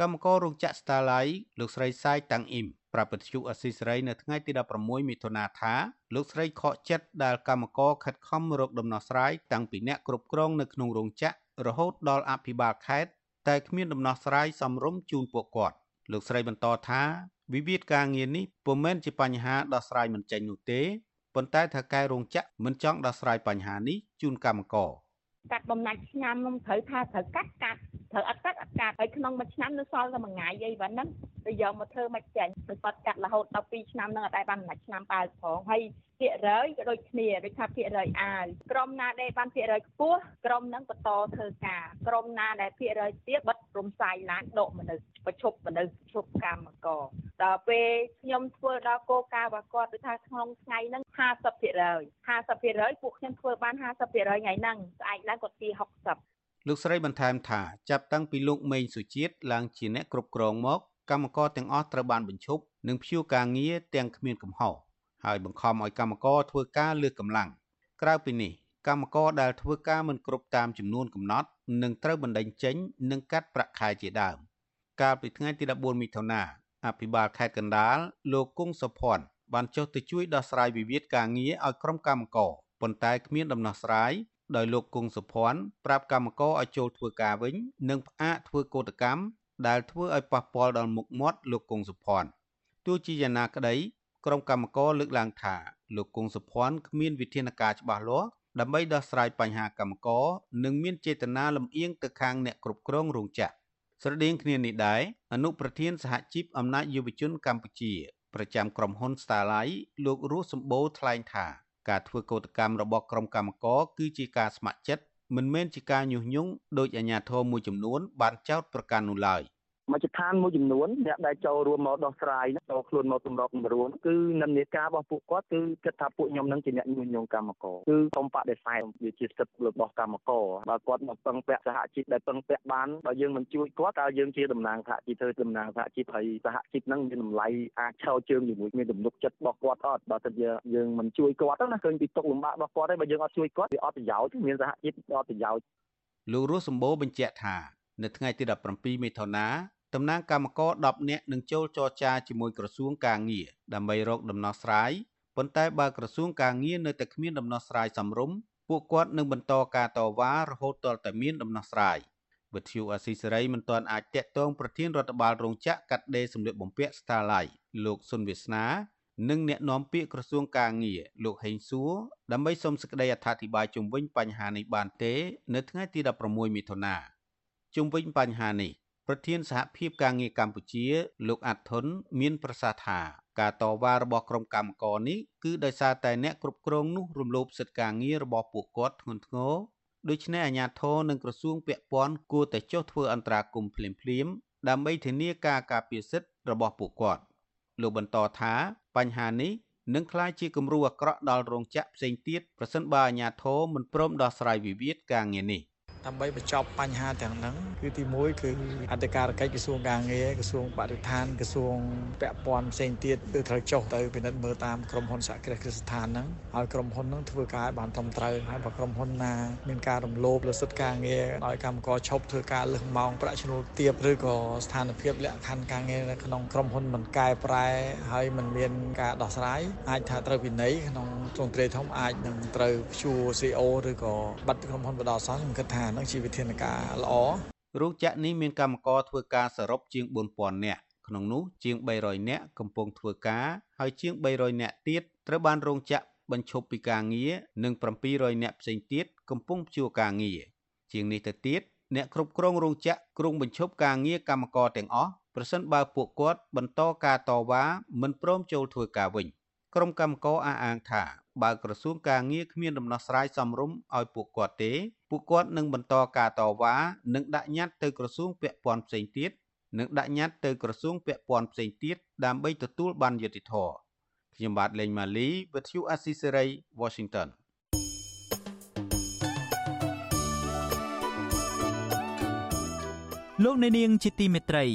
កម្មកររោងចក្រ Starlight លោកស្រីសាយតាំងអ៊ីមប្រាប់ពទ្យុអស៊ីសេរីនៅថ្ងៃទី16មិថុនាថាលោកស្រីខកចិត្តដែលកម្មករខិតខំរកដំណោះស្រាយតាំងពីអ្នកគ្រប់គ្រងនៅក្នុងរោងចក្ររហូតដល់អភិបាលខេត្តតែគ្មានដំណោះស្រាយសមរម្យជូនពួកគាត់លោកស្រីបន្តថាវិវាទការងារនេះពុំមែនជាបញ្ហាដោះស្រាយមិនចេញនោះទេប៉ុន្តែថៅកែរោងចក្រមិនចង់ដោះស្រាយបញ្ហានេះជូនកម្មករកាត់បំណាច់ឆ្នាំខ្ញុំត្រូវថាត្រូវកាត់កាត់ត្រូវអត់កាត់អត់ កាត់ហើយក្នុងមួយឆ្នាំនៅសល់តែមួយថ្ងៃអីប៉ុណ្ណឹងទៅយកមកធ្វើមកចាញ់ទៅគាត់កាត់រហូតដល់2ឆ្នាំហ្នឹងអត់ដែរបានមួយឆ្នាំបើផងហើយភាគរយក៏ដូចគ្នាដូចថាភាគរយអាវក្រុមណាដែលបានភាគរយខ្ពស់ក្រុមហ្នឹងបន្តធ្វើការក្រុមណាដែលភាគរយទៀតបិទរំសាយឡានដកមនុស្សប្រជុំមនុស្សជប់កម្មករដល់ពេលខ្ញុំធ្វើដល់គោលការណ៍របស់គាត់គឺថាក្នុងថ្ងៃហ្នឹង50% 50%ពួកខ្ញុំធ្វើបាន50%ថ្ងៃហ្នឹងស្អែកឡើងគាត់ទា60 លោកស្រីបន្ថែមថាចាប់តាំងពីលោកមេងសុជាតិឡើងជាអ្នកគ្រប់គ្រងមក កម្មករទាំងអស់ត្រូវបានបញ្ឈប់និងព្យួរការងារទាំងគ្មានកំហុសហើយបង្ខំឲ្យកម្មករធ្វើការលើសកម្លាំងក្រៅពីនេះកម្មករដែលធ្វើការមិនគ្រប់តាមចំនួនកំណត់នឹងត្រូវបណ្តេញចេញ និងកាត់ប្រាក់ខែជាដើមកាលពីថ្ងៃទី14មិថុនាអភិបាលខេត្តកណ្ដាលលោកគង់សុភ័ណ្ឌបានចុះទៅជួយដោះស្រាយវិវាទការងារឲ្យក្រុមកម្មករប៉ុន្តែគ្មានដំណោះស្រាយ ដោយលោកគង់សុភ័ណ្ឌប្រាប់កម្មករឲ្យចូលធ្វើការវិញ និងផ្អាកធ្វើកោតកម្មដែលធ្វើឲ្យប៉ះពាល់ដល់មុខមាត់លោកគង់សុភ័ណ្ឌទោះជាយ៉ាងណាក្តីក្រុមកម្មករលើកឡើងថាលោកគង់សុភ័ណ្ឌគ្មានវិធានការច្បាស់លាស់ដើម្បីដោះស្រាយបញ្ហាកម្មករនិងមានចេតនាលំអៀងទៅខាងអ្នកគ្រប់គ្រងរោងចក្រស្រដៀងគ្នានេះដែរអនុប្រធានសហជីពអំណាចយុវជនកម្ពុជា ប្រចាំក្រុមហ៊ុន Starlight លោករស់សម្បូរថ្លែងថា ការធ្វើកោតកម្មរបស់ក្រុមកម្មករគឺជាការស្ម័គ្រចិត្តមិនមែនជាការញុះញង់ដោយអាជ្ញាធរមួយចំនួនបានចោទប្រកាន់នោះឡើយ។ មជ្ឈដ្ឋានមួយចំនួនអ្នកដែលចូលរួមមកដោះស្រាយចូលខ្លួនមកសម្របសម្រួលគឺនិន្នាការរបស់ពួកគាត់គឺគិតថាពួកខ្ញុំនឹងជាអ្នកញុះញង់កម្មករគឺសូមបដិសេធវាជាសិទ្ធិរបស់កម្មករបើគាត់មកពឹងពាក់សហជីពដែលពឹងពាក់បានបើយើងមិនជួយគាត់តើយើងជាតំណាងសហជីពធ្វើតំណាងសហជីពហើយសហជីពហ្នឹងមានតម្លៃអាចឈរជើងជាមួយមានទំនុកចិត្តរបស់គាត់អត់បើទៅយើងមិនជួយគាត់ណាឃើញពីទុកលំបាករបស់គាត់ហើយបើយើងអត់ជួយគាត់វាអត់ប្រយោជន៍មានសហជីពអត់ប្រយោជន៍លោករស់សម្បូរបញ្ជាក់ថានៅថ្ងៃទី17មិថុនា តំណាងគណៈកម្មការ10នាក់នឹងចូលចរចាជាមួយក្រសួងកាងារដើម្បីរកដំណោះស្រាយប៉ុន្តែបើក្រសួងកាងារនៅតែគ្មានដំណោះស្រាយសមរម្យពួកគាត់នឹងបន្តការតវ៉ារហូតទាល់តែមានដំណោះស្រាយវិទ្យុអាស៊ីសេរីមិនទាន់អាចតាក់ទងប្រធានរដ្ឋបាលរោងចក្រកាត់ដេរសម្លៀកបំពាក់ Starlight លោកសុនវាសនានិងអ្នកនាំពាក្យក្រសួងកាងារលោកហេងសួរដើម្បីសូមសេចក្តីអធិប្បាយជុំវិញបញ្ហានេះបានទេ នៅថ្ងៃទី16មិថុនាជុំវិញបញ្ហានេះ ប្រធានសហភាពការងារកម្ពុជា លោកអាត់ធុនមានប្រសាសន៍ថាការតវ៉ារបស់ក្រុមកម្មករនេះគឺដោយសារតែអ្នកគ្រប់គ្រងនោះរំលោភសិទ្ធិការងាររបស់ពួកគាត់ធ្ងន់ធ្ងរដូច្នេះអាជ្ញាធរនិងក្រសួងពាក់ព័ន្ធគួរតែចុះធ្វើអន្តរាគមន៍ភ្លាមៗដើម្បីធានាការការពារសិទ្ធិរបស់ពួកគាត់លោកបន្តថាបញ្ហានេះនឹងក្លាយជាគំរូអាក្រក់ដល់រោងចក្រផ្សេងទៀតប្រសិនបើអាជ្ញាធរមិនព្រមដោះស្រាយវិវាទការងារនេះ ដើម្បីបញ្ចប់បញ្ហាទាំងហ្នឹងគឺទី1គឺអធិការកិច្ចក្រសួងការងារក្រសួងបរិស្ថានក្រសួងពាក់ព័ន្ធផ្សេងទៀតគឺត្រូវចុះទៅពិនិត្យមើលតាមក្រុមហ៊ុនសហគ្រាសគ្រឹះស្ថានហ្នឹងហើយក្រុមហ៊ុនហ្នឹងធ្វើការឲ្យបានត្រឹមត្រូវហើយបើក្រុមហ៊ុនណាមានការរំលោភលើសិទ្ធិការងារឲ្យកម្មករឈប់ធ្វើការលើសម៉ោងប្រាក់ឈ្នួលទាបឬក៏ស្ថានភាពលក្ខខណ្ឌការងារនៅក្នុងក្រុមហ៊ុនមិនកែប្រែហើយមិនមានការដោះស្រាយអាចថាត្រូវវិន័យក្នុងទ្រង់ទ្រាយធំអាចនឹងត្រូវព្យួរ CO ឬក៏បាត់ក្រុមហ៊ុនបដោះសោះខ្ញុំគិតថានឹងជាវិធានការល្អរោងចក្រនេះមានកម្មករធ្វើការសរុបជាង4000នាក់ក្នុងនោះជាង300នាក់កំពុងធ្វើការហើយជាង300នាក់ទៀតត្រូវបានរោងចក្របញ្ឈប់ពីការងារនិង700នាក់ផ្សេងទៀតកំពុងព្យួរការងារជាងនេះទៅទៀតអ្នកគ្រប់គ្រងរោងចក្រក្រុងបញ្ឈប់ការងារកម្មករទាំងអស់ប្រសិនបើពួកគាត់បន្តការតវ៉ាមិនព្រមចូលធ្វើការវិញក្រុមកម្មករអះអាងថាបើក្រសួងការងារគ្មានដំណោះស្រាយសមរម្យឲ្យពួកគាត់ទេ ពួកគាត់នឹងបន្តការតវ៉ានិងដាក់ញត្តិទៅក្រសួងពាក់ព័ន្ធផ្សេងទៀតនិងដាក់ញត្តិទៅក្រសួងពាក់ព័ន្ធផ្សេងទៀតដើម្បីទទួលបានយុត្តិធម៌ខ្ញុំបាទលេងម៉ាលីវិទ្យុអាស៊ីសេរី Washington លោកអ្នកនាងជាទីមេត្រី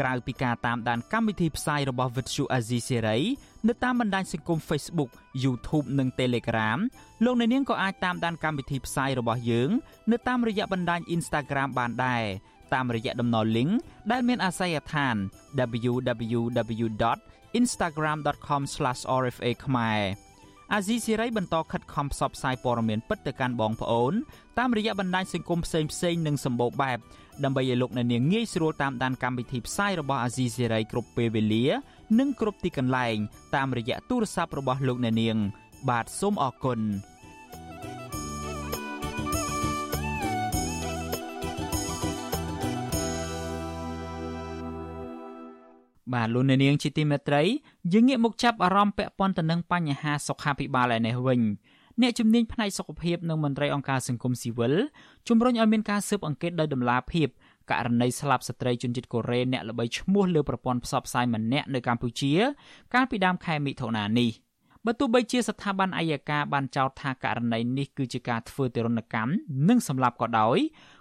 ក្រៅពីការតាមដានកម្មវិធីផ្សាយរបស់ Vuthu Azizi Serai នៅតាមបណ្ដាញសង្គម Facebook YouTube និង Telegram លោកអ្នកនាងក៏អាចតាមដានកម្មវិធីផ្សាយរបស់យើងនៅតាមរយៈបណ្ដាញ Instagram បានដែរតាមរយៈតំណ link ដែលមានអាសយដ្ឋាន www.instagram.com/rfa ខ្មែរអាស៊ីសេរីបន្តខិតខំផ្សព្វផ្សាយព័ត៌មានពិតទៅកាន់បងប្អូនតាមរយៈបណ្ដាញសង្គមផ្សេងផ្សេងនិងសម្បូរបែបដើម្បីឲ្យលោកអ្នកនាងងាយស្រួលតាមដានកម្មវិធីផ្សាយរបស់អាស៊ីសេរីគ្រប់ពេលវេលា និងគ្រប់ទីកន្លែង តាមរយៈទូរស័ព្ទរបស់លោកអ្នកនាង បាទសូមអរគុណបាទលោកអ្នកនាងជាទីមេត្រីយើងងាកមកចាប់អារម្មណ៍ពាក់ព័ន្ធទៅនឹងបញ្ហាសុខាភិបាលឯនេះវិញអ្នកជំនាញផ្នែកសុខភាពនិងមន្ត្រីអង្គការសង្គមស៊ីវិលជំរុញឲ្យមានការស៊ើបអង្កេតដោយតម្លាភាព ករណីស្លាប់ស្ត្រីជនជាតិកូរ៉េអ្នកល្បីឈ្មោះលើប្រព័ន្ធផ្សព្វផ្សាយម្នាក់នៅកម្ពុជា កាលពីដើមខែមិថុនានេះបើទោះបីជាស្ថាប័នអัยការបានចោទថាករណីនេះគឺជាការធ្វើទរណកម្មនិងសម្លាប់ក៏ដោយ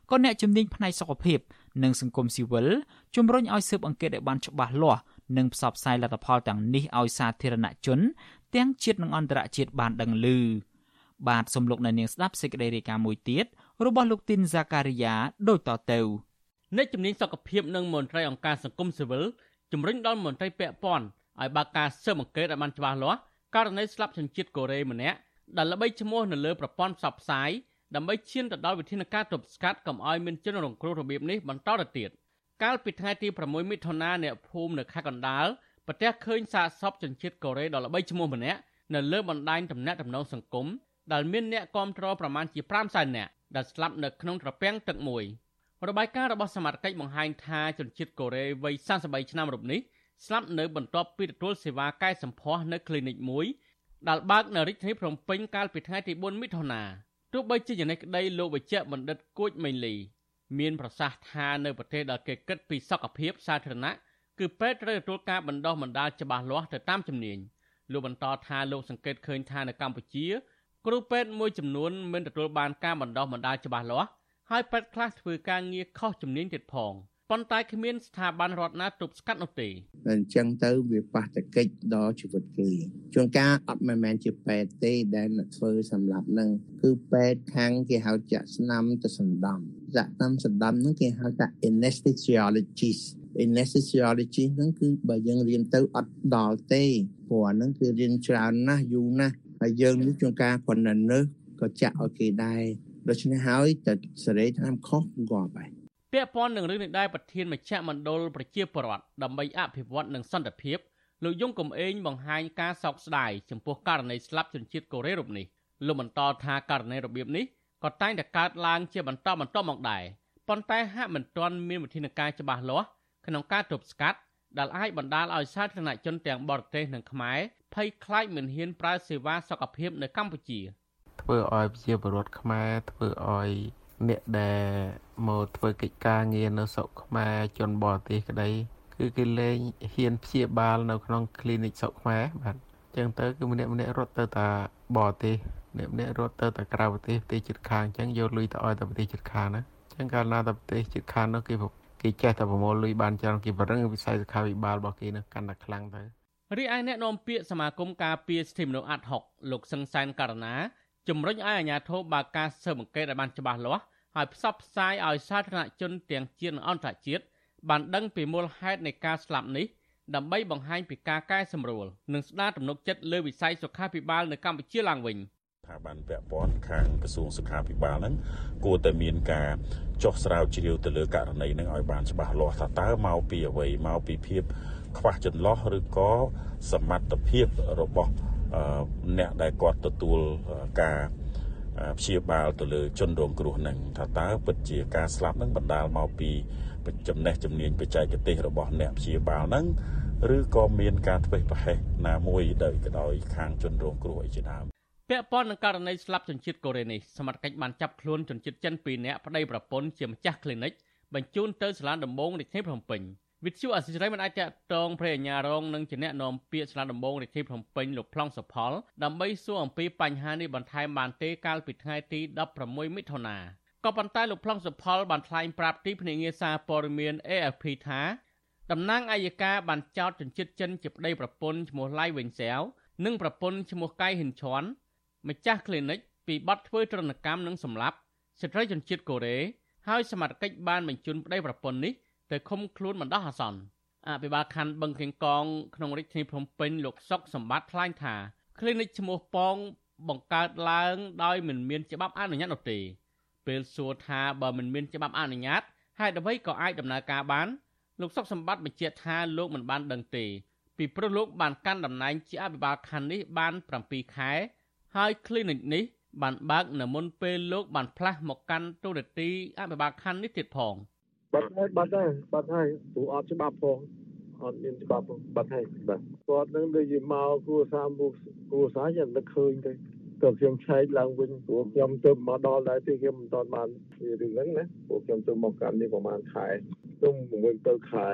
ក៏អ្នកជំនាញផ្នែកសុខភាពនិងសង្គមស៊ីវិលជំរុញឲ្យស៊ើបអង្កេតឲ្យបានច្បាស់លាស់និងផ្សព្វផ្សាយលទ្ធផលទាំងនេះឲ្យសាធារណជន ទាំងជាតិនិងអន្តរជាតិបានដឹងឮបាទសំលោកនៅនាងស្ដាប់សេចក្តីរាយការណ៍មួយទៀតរបស់លោកទីនហ្សាការីយ៉ាដូចតទៅអ្នកជំនាញសុខភាពនិងមន្ត្រីអង្គការសង្គមស៊ីវិលជំរុញដល់មន្ត្រីពាក់ព័ន្ធឲ្យបើកការស៊ើបអង្កេតឲ្យបានច្បាស់លាស់ករណីស្លាប់ជនជាតិកូរ៉េម្នាក់ដែលល្បីឈ្មោះនៅលើប្រព័ន្ធផ្សព្វផ្សាយដើម្បីឈានទៅដល់វិធានការទប់ស្កាត់កុំឲ្យមានជនរងគ្រោះរបៀបនេះបន្តទៅទៀតកាលពីថ្ងៃទី6មិថុនាអ្នកភូមិនៅខេត្តកណ្ដាលប្រទះឃើញសាកសពជនជាតិកូរ៉េដ៏ល្បីឈ្មោះម្នាក់នៅលើបណ្ដាញទំនាក់ទំនងសង្គមដែលមានអ្នកគាំទ្រប្រមាណជា5សែននាក់ដែលស្លាប់នៅក្នុងត្រពាំងទឹកមួយ របាយការណ៍របស់សមាជិកបង្ហាញថាជនជាតិកូរ៉េវ័យ33ឆ្នាំរូបនេះស្លាប់នៅបន្ទាប់ពីទទួលសេវាកែសម្ផស្សនៅគ្លីនិកមួយដែលបើកនៅរាជធានីភ្នំពេញកាលពីថ្ងៃទី4មិថុនាទោះបីជាយ៉ាងនេះក្តីលោកវិជ្ជបណ្ឌិតគួចមេងលី មានប្រសាសន៍ថានៅប្រទេសដែលគេគិតពីសុខភាពសាធារណៈគឺពេទ្យត្រូវទទួលការបណ្ដុះបណ្ដាលច្បាស់លាស់ទៅតាមជំនាញលោកបន្តថាលោកសង្កេតឃើញថានៅកម្ពុជា គ្រូពេទ្យមួយចំនួនមិនទទួលបានការបណ្ដុះបណ្ដាលច្បាស់លាស់ ហើយពេទ្យខ្លះធ្វើការងារខុសជំនាញទៀតផងប៉ុន្តែគ្មានស្ថាប័នរដ្ឋណាទប់ស្កាត់នោះទេអញ្ចឹងទៅវាប៉ះតកិច្ចដល់ជីវិតគេជួនកាលអត់មែនមែនជាពេទ្យទេដែលធ្វើសម្រាប់នឹងគឺពេទ្យខាងគេហៅចាក់ស្នាមទៅសណ្ដំចាក់ស្នាមសណ្ដំហ្នឹងគេហៅថា anesthesiologist anesthesiologist ហ្នឹងគឺបើយើងរៀនទៅអត់ដល់ទេព្រោះហ្នឹងគឺរៀនច្រើនណាស់យូរណាស់ហើយយើងនេះជួនកាលគាត់នៅនៅក៏ចាក់ឲ្យគេដែរ ដូច្នេះហើយតែសេរីតាមខុសគាត់ហើយពាក់ព័ន្ធនឹងរឿងនេះដែរប្រធានមជ្ឈមណ្ឌលប្រជាពលរដ្ឋដើម្បីអភិវឌ្ឍនិងសន្តិភាពលោកយងកំឯងបង្ហាញការសោកស្ដាយចំពោះករណីស្លាប់ជនជាតិកូរ៉េរូបនេះលោកបន្តថាករណីរបៀបនេះក៏តែងតែកើតឡើងជាបន្តបន្ទាប់មកដែរប៉ុន្តែហាក់មិនទាន់មានវិធានការច្បាស់លាស់ក្នុងការទប់ស្កាត់ដែលអាចបណ្ដាលឲ្យសាធារណជនទាំងបរទេសនិងខ្មែរភ័យខ្លាចមិនហ៊ានប្រើសេវាសុខភាពនៅកម្ពុជា ធ្វើឲ្យប្រជាពលរដ្ឋខ្មែរធ្វើឲ្យអ្នកដែលមកធ្វើកិច្ចការងារនៅស្រុកខ្មែរជនបរទេសក្តីគឺគេលែងហ៊ានព្យាបាលនៅក្នុង clinic ស្រុកខ្មែរបាទអញ្ចឹងទៅគឺម្នាក់ម្នាក់រត់ទៅតាបរទេសម្នាក់ម្នាក់រត់ទៅតាក្រៅប្រទេសប្រទេសជិតខាងអញ្ចឹងយកលុយទៅឲ្យតែប្រទេសជិតខាងណាអញ្ចឹងកាលណាតែប្រទេសជិតខាងនោះគេគេចេះតែប្រមូលលុយបានច្រើនគេបរឹងវិស័យសុខាភិបាលរបស់គេនោះកាន់តែខ្លាំងទៅរីឯអ្នកនាំពាក្យសមាគមការពារសិទ្ធិមនុស្សអាត់ហុកលោកសឹងសែនករណា ជំរុញឲ្យអាជ្ញាធរបើកការស៊ើបអង្កេតឲ្យបានច្បាស់លាស់ហើយផ្សព្វផ្សាយឲ្យសាធារណជនទាំងជាតិនិងអន្តរជាតិបានដឹងពីមូលហេតុនៃការស្លាប់នេះដើម្បីបង្ហាញពីការកែសម្រួលនិងស្ដារទំនុកចិត្តលើវិស័យសុខាភិបាលនៅកម្ពុជាឡើងវិញស្ថាប័នពាក់ព័ន្ធខាងក្រសួងសុខាភិបាលហ្នឹងគួរតែមានការចុះស្រាវជ្រាវទៅលើករណីហ្នឹងឲ្យបានច្បាស់លាស់ថាតើមកពីអ្វីមកពីភាពខ្វះចន្លោះឬក៏សមត្ថភាពរបស់ អ្នកដែលគាត់ទទួលការព្យាបាលទៅលើជនរងគ្រោះនឹងថាតើពិតជាការស្លាប់នឹងបណ្ដាលមកពីចំណេះជំនាញបច្ចេកទេសរបស់អ្នកព្យាបាលនឹងឬក៏មានការធ្វេសប្រហែសណាមួយដោយដោយខាងជនរងគ្រោះអីជាដើមពាក់ព័ន្ធនឹងករណីស្លាប់ជនជាតិកូរ៉េនេះសមត្ថកិច្ចបានចាប់ខ្លួនជនជាតិចិន2នាក់ប្តីប្រពន្ធជាម្ចាស់ clinic បញ្ជូនទៅសាលាដំបងរាជធានីភ្នំពេញ វិទ្យុអសិរ័យមិនអាចតតងព្រះអញ្ញារងនឹងជាអ្នកនាំពាក្យឆ្លាតដំបងរាជធានីភ្នំពេញលោកប្លង់សុផលដើម្បីសួរអំពីបញ្ហានេះបន្ថែមបានទេកាលពីថ្ងៃទី16មិថុនាក៏ប៉ុន្តែលោកប្លង់សុផលបានថ្លែងប្រាប់ទីភ្នាក់ងារសារព័ត៌មាន AFP ថាតំណាងអัยការបានចោទជនជាតិចិនជាប្តីប្រពន្ធឈ្មោះឡៃវិញសាវនិងប្រពន្ធឈ្មោះកៃហ៊ិនឈွန်ម្ចាស់ clinic ពីបទធ្វើទរណកម្មនិងសម្លាប់ស្ត្រីជនជាតិកូរ៉េហើយសមត្ថកិច្ចបានបញ្ជូនប្តីប្រពន្ធនេះ ទៅឃុំខ្លួនបណ្ដោះអាសន្នអភិបាលខណ្ឌបឹងកេងកងក្នុងរាជធានីភ្នំពេញលោកសុកសម្បត្តិថ្លែងថា clinic ឈ្មោះប៉ងបង្កើតឡើងដោយមិនមានច្បាប់អនុញ្ញាតនោះទេពេលសួរថាបើមិនមានច្បាប់អនុញ្ញាតហេតុអ្វីក៏អាចដំណើរការបានលោកសុកសម្បត្តិបញ្ជាក់ថាលោកមិនបានដឹងទេ ពីព្រោះលោកបានកាន់តំណែងជាអភិបាលខណ្ឌនេះបាន7ខែ ហើយ clinic នេះបានបើកនៅមុនពេលលោកបានផ្លាស់មកកាន់តួនាទីអភិបាលខណ្ឌនេះទៀតផង បាត់ហើយបាត់ហើយបាត់ហើយព្រោះអត់ច្បាប់ផងអត់មានច្បាប់ផងបាត់ហើយបាទគាត់នឹងដូចជាមកគួរសារមុខគួរសារយ៉ាងនឹកឃើញទៅទៅខ្ញុំឆែកឡើងវិញព្រោះខ្ញុំទៅមកដល់ដែរទីខ្ញុំមិនទាន់បានរឿងហ្នឹងណាព្រោះខ្ញុំទៅមកកម្មនេះប្រហែលខែទៅ6 7ខែ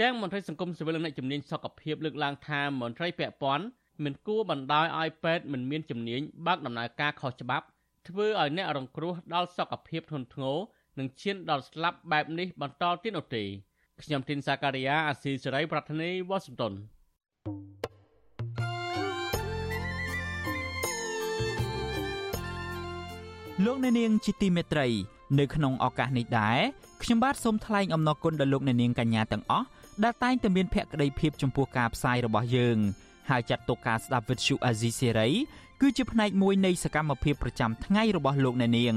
ទាំងមន្ត្រីសង្គមស៊ីវិលនិងអ្នកជំនាញសុខភាពលើកឡើងថាមន្ត្រីពាក់ព័ន្ធមិនគួរបណ្ដោយឲ្យពេទ្យមិនមានជំនាញបើកដំណើរការខុសច្បាប់ធ្វើឲ្យអ្នករងគ្រោះដល់សុខភាពធ្ងន់ធ្ងរ និងឈានដល់ស្លាប់បែបនេះបន្តទៀតនោះទេខ្ញុំទីនសាការីយ៉ាអាស៊ីសេរីប្រធានីវ៉ាស៊ីនតោនលោកអ្នកនាងជាទីមេត្រី នៅក្នុងឱកាសនេះដែរខ្ញុំបាទសូមថ្លែងអំណរគុណដល់លោកអ្នកនាងកញ្ញាទាំងអស់ដែលតែងតែមានភក្ដីភាពចំពោះការផ្សាយរបស់យើងហើយចាត់ទុកការស្ដាប់វិទ្យុអាស៊ីសេរីគឺជាផ្នែកមួយនៃសកម្មភាពប្រចាំថ្ងៃរបស់លោកអ្នកនាង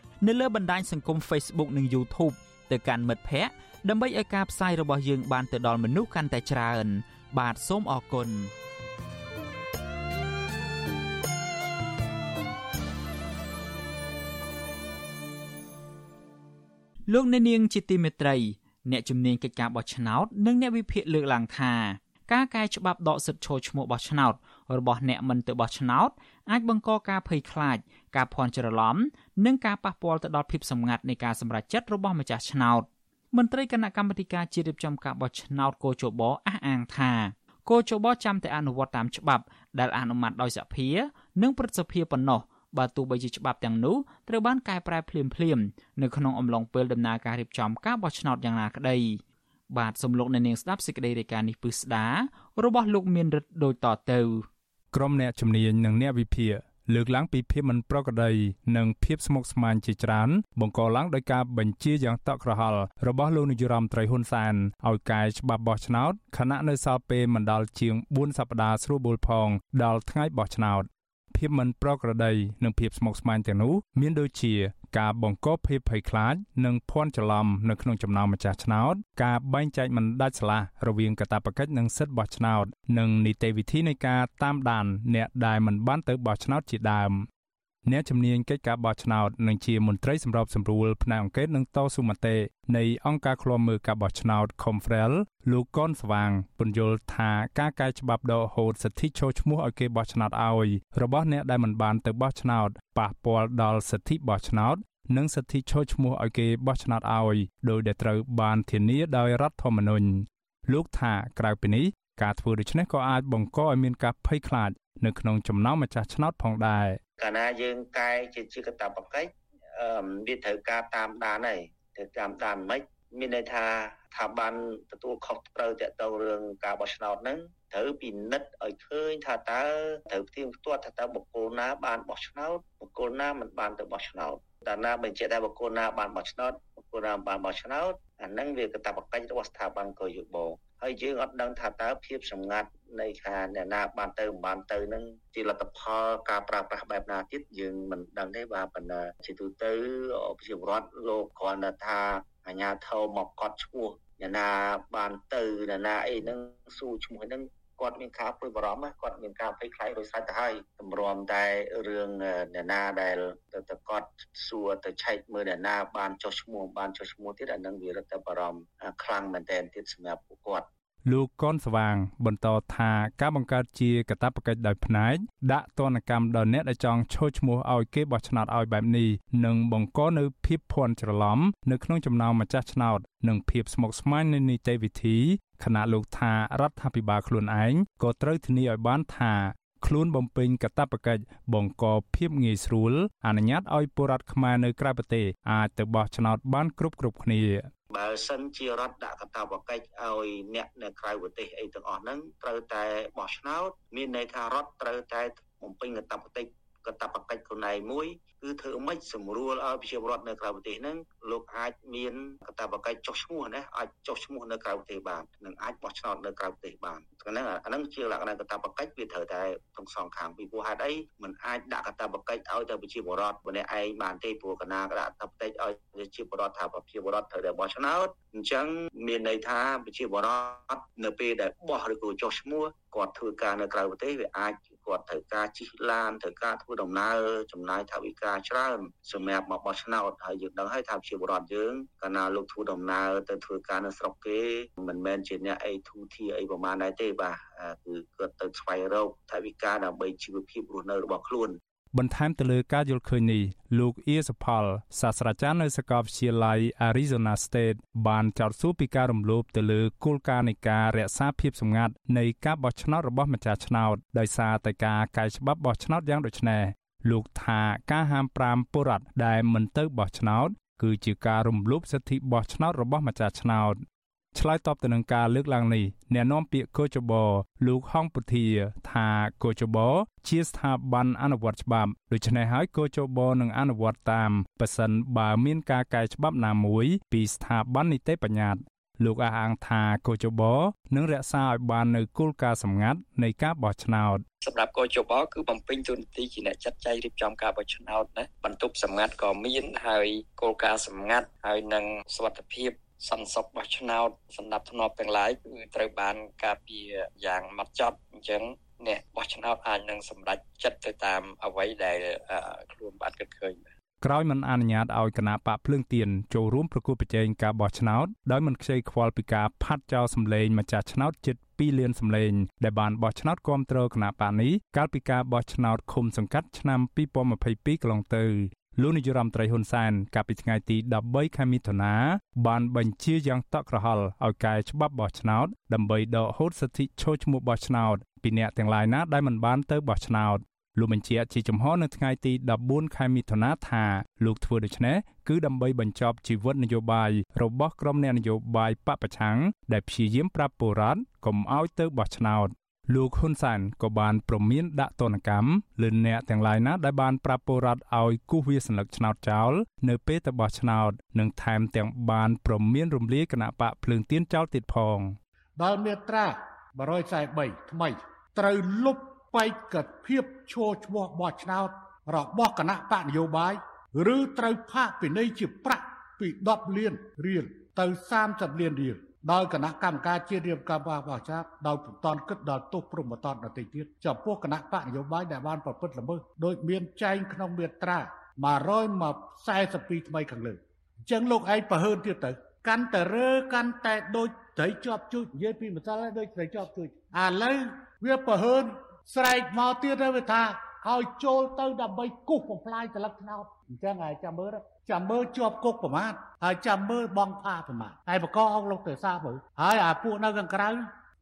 នៅលើបណ្ដាញសង្គម Facebook និង YouTube ទៅកាន់មិត្តភ័ក្តិដើម្បីឲ្យការផ្សាយរបស់យើងបានទៅដល់មនុស្សកាន់តែច្រើន បាទសូមអរគុណលោកអ្នកនាងជាទីមេត្រី អ្នកជំនាញកិច្ចការបោះឆ្នោត និងអ្នកវិភាគលើកឡើងថាការកែច្បាប់ដកសិទ្ធិចូលឈ្មោះបោះឆ្នោត របស់អ្នកមិនទៅបោះឆ្នោតអាចបង្កការភ័យខ្លាច ការភ័ន្តច្រឡំនិងការប៉ះពាល់ទៅដល់ភាពសម្ងាត់នៃការសម្រេចចិត្តរបស់ម្ចាស់ឆ្នោតមន្ត្រីគណៈកម្មាធិការជាតិរៀបចំការបោះឆ្នោតកោជបអះអាងថាកោជបចាំតែអនុវត្តតាមច្បាប់ដែលអនុម័តដោយសភា និងព្រឹទ្ធសភាប៉ុណ្ណោះបើទោះបីជាច្បាប់ទាំងនោះត្រូវបានកែប្រែភ្លាមៗនៅក្នុងអំឡុងពេលដំណើរការរៀបចំការបោះឆ្នោតយ៉ាងណាក្តីបាទសំលោកនៅនាងស្ដាប់សេចក្តីរាយការណ៍នេះពឹស្ដារបស់លោកមានរិទ្ធដូចតទៅ ក្រុមអ្នកជំនាញនិងអ្នកវិភាគលើកឡើងពីភាពមិនប្រក្រតីនិងភាពស្មុគស្មាញជាច្រើន បង្កឡើងដោយការបញ្ជាយ៉ាងតក់ក្រហល់របស់លោកនាយរដ្ឋមន្ត្រីហ៊ុនសែនឲ្យកែច្បាប់បោះឆ្នោតខណៈនៅសល់ពេលមិនដល់ជាង4សប្តាហ៍ស្រួលបួលផង ដល់ថ្ងៃបោះឆ្នោតភាពមិនប្រក្រតីនិងភាពស្មុគស្មាញទាំងនោះមានដូចជា ការបង្កភាពភ័យខ្លាចនិងភ័ន្តច្រឡំនៅក្នុងចំណោមម្ចាស់ឆ្នោតការបែងចែកមិនដាច់ស្រឡះរវាងកាតព្វកិច្ចនិងសិទ្ធិបោះឆ្នោតនិងនីតិវិធីនៃការតាមដានអ្នកដែលមិនបានទៅបោះឆ្នោតជាដើម អ្នកជំនាញកិច្ចការបោះឆ្នោតនិងជាមន្ត្រីសម្របសម្រួលផ្នែកអង្គការនឹងតស៊ូមតិនៃអង្គការឃ្លាំមើលការបោះឆ្នោត Confrel លោកកនស្វាងពន្យល់ថាការកែច្បាប់ដកហូតសិទ្ធិចូលឈ្មោះឲ្យគេបោះឆ្នោតឲ្យរបស់អ្នកដែលមិនបានទៅបោះឆ្នោតប៉ះពាល់ដល់សិទ្ធិបោះឆ្នោតនិងសិទ្ធិចូលឈ្មោះឲ្យគេបោះឆ្នោតឲ្យដោយដែលត្រូវបានធានាដោយរដ្ឋធម្មនុញ្ញលោកថាក្រៅពីនេះការធ្វើដូច្នេះក៏អាចបង្កឲ្យមានការភ័យខ្លាច នៅក្នុងចំណោមម្ចាស់ឆ្នោតផងដែរកាលណាយើងកែជាជាកតាបកិច្ចអឺវាត្រូវការតាមដានហើយត្រូវតាមដានមិនមានន័យថាថាបានទទួលខុសត្រូវតាក់ទងរឿងការបោះឆ្នោតហ្នឹងត្រូវពិនិត្យឲ្យឃើញថាតើត្រូវផ្ទៀងផ្ទាត់ថាតើបុគ្គលណាបានបោះឆ្នោតបុគ្គលណាមិនបានទៅបោះឆ្នោតតាណាបញ្ជាក់ថាបុគ្គលណាបានបោះឆ្នោតបុគ្គលណាបានបោះឆ្នោតអាហ្នឹងវាកតាបកិច្ចរបស់ស្ថាប័នកយប ហើយយើងអត់ដឹងថាតើភាពសម្ងាត់នៃខាអ្នកណាបានទៅមិនបានទៅនឹងជាលទ្ធផលការប្រើប្រាស់បែបណាទៀតយើងមិនដឹងទេបាទប៉ុន្តែជាទូទៅប្រជាពលរដ្ឋលោកគ្រាន់តែថាអាញាធរមកកត់ឈ្មោះអ្នកណាបានទៅអ្នកណាអីហ្នឹងសួរឈ្មោះហ្នឹង គាត់មានការព្រួយបារម្ភគាត់មានការភ័យខ្លាចរួចស្រេចទៅហើយតម្រាំតែរឿងអ្នកណាដែលទៅគាត់សួរទៅឆែកមើលអ្នកណាបានចុះឈ្មោះបានចុះឈ្មោះទៀតអានឹងវារឹតតែបារម្ភខ្លាំងមែនទែនទៀតសម្រាប់ពួកគាត់ លោកកនស្វាង បន្តថាការបង្កើតជាកតាបកិច្ចដោយផ្នែកដាក់ទណ្ឌកម្មដល់អ្នកដែលចង់ឈោះឈ្មោះឲ្យគេបោះឆ្នោតឲ្យបែបនេះនឹងបង្កនៅភាពភ័ន្តច្រឡំនៅក្នុងចំណោមម្ចាស់ឆ្នោតនិងភាពស្មុគស្មាញនៃនីតិវិធីខណៈលោកថារដ្ឋាភិបាលខ្លួនឯងក៏ត្រូវធានាឲ្យបានថាខ្លួនបំពេញកាតព្វកិច្ចបង្កភាពងាយស្រួលអនុញ្ញាតឲ្យពលរដ្ឋខ្មែរនៅក្រៅប្រទេសអាចទៅបោះឆ្នោតបានគ្រប់គ្រប់គ្នា បើសិនជារដ្ឋដាក់កាតព្វកិច្ចឲ្យអ្នកនៅក្រៅប្រទេសអីទាំងអស់ហ្នឹងត្រូវតែបោះឆ្នោតមានន័យថារដ្ឋត្រូវតែបំពេញកាតព្វកិច្ច កតបកិច្ចខ្លួនឯងមួយគឺធ្វើម៉េចសម្រួលឲ្យប្រជាពលរដ្ឋនៅក្រៅប្រទេសហ្នឹងលោកអាចមានកតបកិច្ចចុះឈ្មោះណាអាចចុះឈ្មោះនៅក្រៅប្រទេសបាននិងអាចបោះឆ្នោតនៅក្រៅប្រទេសបានហ្នឹងអាហ្នឹងជាលក្ខណៈកតបកិច្ចវាត្រូវតែទាំងសងខាងពីព្រោះហេតុអីมันអាចដាក់កតបកិច្ចឲ្យទៅប្រជាពលរដ្ឋម្នាក់ឯងបានទេព្រោះកណាដាក់កតបកិច្ចឲ្យប្រជាពលរដ្ឋថាប្រជាពលរដ្ឋត្រូវតែបោះឆ្នោតអញ្ចឹងមានន័យថាប្រជាពលរដ្ឋនៅពេលដែលបោះឬក៏ចុះឈ្មោះគាត់ធ្វើការនៅក្រៅប្រទេសវាអាច គាត់ត្រូវការជិះឡានត្រូវការធ្វើដំណើរចំណាយថវិកាច្រើនសម្រាប់មកបោះឆ្នោតហើយយើងដឹងហើយថាប្រជាពលរដ្ឋយើងកាលណាលោកធ្វើដំណើរទៅធ្វើការនៅស្រុកគេមិនមែនជាអ្នកអីធូធាអីប្រហែលដែរទេបាទគឺគាត់ទៅស្វែងរកថវិកាដើម្បីជីវភាពរស់នៅរបស់ខ្លួន បន្ថែមទៅលើការយល់ឃើញនេះលោកអៀសផលសាស្ត្រាចារ្យនៅសាកលវិទ្យាល័យ Arizona State បានចោទសួរពីការរំលោភទៅលើគោលការណ៍នៃការរក្សាភាពសម្ងាត់នៃការបោះឆ្នោតរបស់ម្ចាស់ឆ្នោតដោយសារតែការកែច្បាប់បោះឆ្នោតយ៉ាងដូចនេះលោកថាការហាម5ពលរដ្ឋដែលមិនទៅបោះឆ្នោតគឺជាការរំលោភសិទ្ធិបោះឆ្នោតរបស់ម្ចាស់ឆ្នោត ឆ្លើយតបទៅនឹងការលើកឡើងនេះអ្នកនាំពាក្យកោជបលោកហងពុធាថាកោជបជាស្ថាប័នអនុវត្តច្បាប់ដូច្នេះហើយកោជបនឹងអនុវត្តតាមប៉ះសិនបើមានការកែច្បាប់ណាមួយពីស្ថាប័ននីតិបញ្ញត្តិលោកអះអាងថាកោជបនឹងរក្សាឲ្យបាននៅគោលការណ៍សម្ងាត់នៃការបោះឆ្នោតសម្រាប់កោជបគឺបំពេញតួនាទីជាអ្នកចាត់ចែងរៀបចំការបោះឆ្នោតណាបន្ទប់សម្ងាត់ក៏មានហើយគោលការណ៍សម្ងាត់ហើយនឹងសវត្ថភាព សន្តិសុខបោះឆ្នោតសម្ដាប់ធ្នាប់ទាំងឡាយគឺត្រូវបានការពារយ៉ាងម៉ត់ចត់អញ្ចឹងអ្នកបោះឆ្នោតអាចនឹងសម្រេចចិត្តទៅតាមអ្វីដែលខ្លួនបានគិតឃើញក្រោយមិនអនុញ្ញាតឲ្យគណៈបកភ្លើងទៀនចូលរួមប្រគល់ប្រជែងការបោះឆ្នោតដោយមិនខ្ចីខ្វល់ពីការផាត់ចោលសម្លេងម្ចាស់ឆ្នោតជិត2លានសម្លេងដែលបានបោះឆ្នោតគ្រប់គ្រងគណៈបកនេះកាលពីការបោះឆ្នោតឃុំសង្កាត់ឆ្នាំ2022កន្លងទៅ លោកនាយរដ្ឋមន្ត្រីហ៊ុនសែនកាលពីថ្ងៃទី13ខែមិថុនាបានបញ្ជាយ៉ាងតក់ក្រហល់ឲ្យកែច្បាប់បោះឆ្នោតដើម្បីដកហូតសិទ្ធិឈរឈ្មោះបោះឆ្នោតពីអ្នកទាំងឡាយណាដែលមិនបានទៅបោះឆ្នោតលោកបញ្ជាក់ជាចំហនៅថ្ងៃទី14ខែមិថុនាថាលោកធ្វើដូច្នេះគឺដើម្បីបញ្ចប់ជីវិតនយោបាយរបស់ក្រុមអ្នកនយោបាយបពប្រឆាំងដែលព្យាយាមប្រាប់ពលរដ្ឋកុំឲ្យទៅបោះឆ្នោត លោកហ៊ុនសែនក៏បានប្រមានដាក់ទណ្ឌកម្មលើអ្នកទាំងឡាយណាដែលបានប្រាប់ពលរដ្ឋឲ្យគូសវាសញ្ញាឆ្នោតចោលនៅពេលទៅបោះឆ្នោតនិងថែមទាំងបានប្រមានរំលាយគណៈបកភ្លើងទៀនចោលទៀតផងដល់មាត្រា143ថ្មីត្រូវលុបបែកភាពឈរឈ្មោះបោះឆ្នោតរបស់គណៈបកនយោបាយឬត្រូវផាកពិន័យជាប្រាក់ពី10លានរៀលទៅ30លានរៀល ដោយគណៈកម្មការជាតិរៀបការបោះឆ្នោតដោយពុំតាន់គិតដល់ទោសព្រមតនដទៃទៀតចំពោះគណៈបកនយោបាយដែលបានប្រព្រឹត្តល្មើសដោយមានចែងក្នុងមាត្រា142ថ្មីខាងលើអញ្ចឹងលោកឯងប្រហើនទៀតទៅកាន់តែរើកាន់តែដូចត្រីជាប់ជួចនិយាយពីម្សិលហើយដូចត្រីជាប់ជួចឥឡូវវាប្រហើនស្រែកមកទៀតទៅវាថាឲ្យចូលទៅដើម្បីគូសបំផ្លាញស្លឹកឆ្នោតអញ្ចឹងហើយចាំមើល ចាំមើលជាប់គុកប្រមាថហើយចាំមើលបងផាប្រមាថហើយបកអងលោកទៅសាមើលហើយអាពួកនៅខាងក្រៅ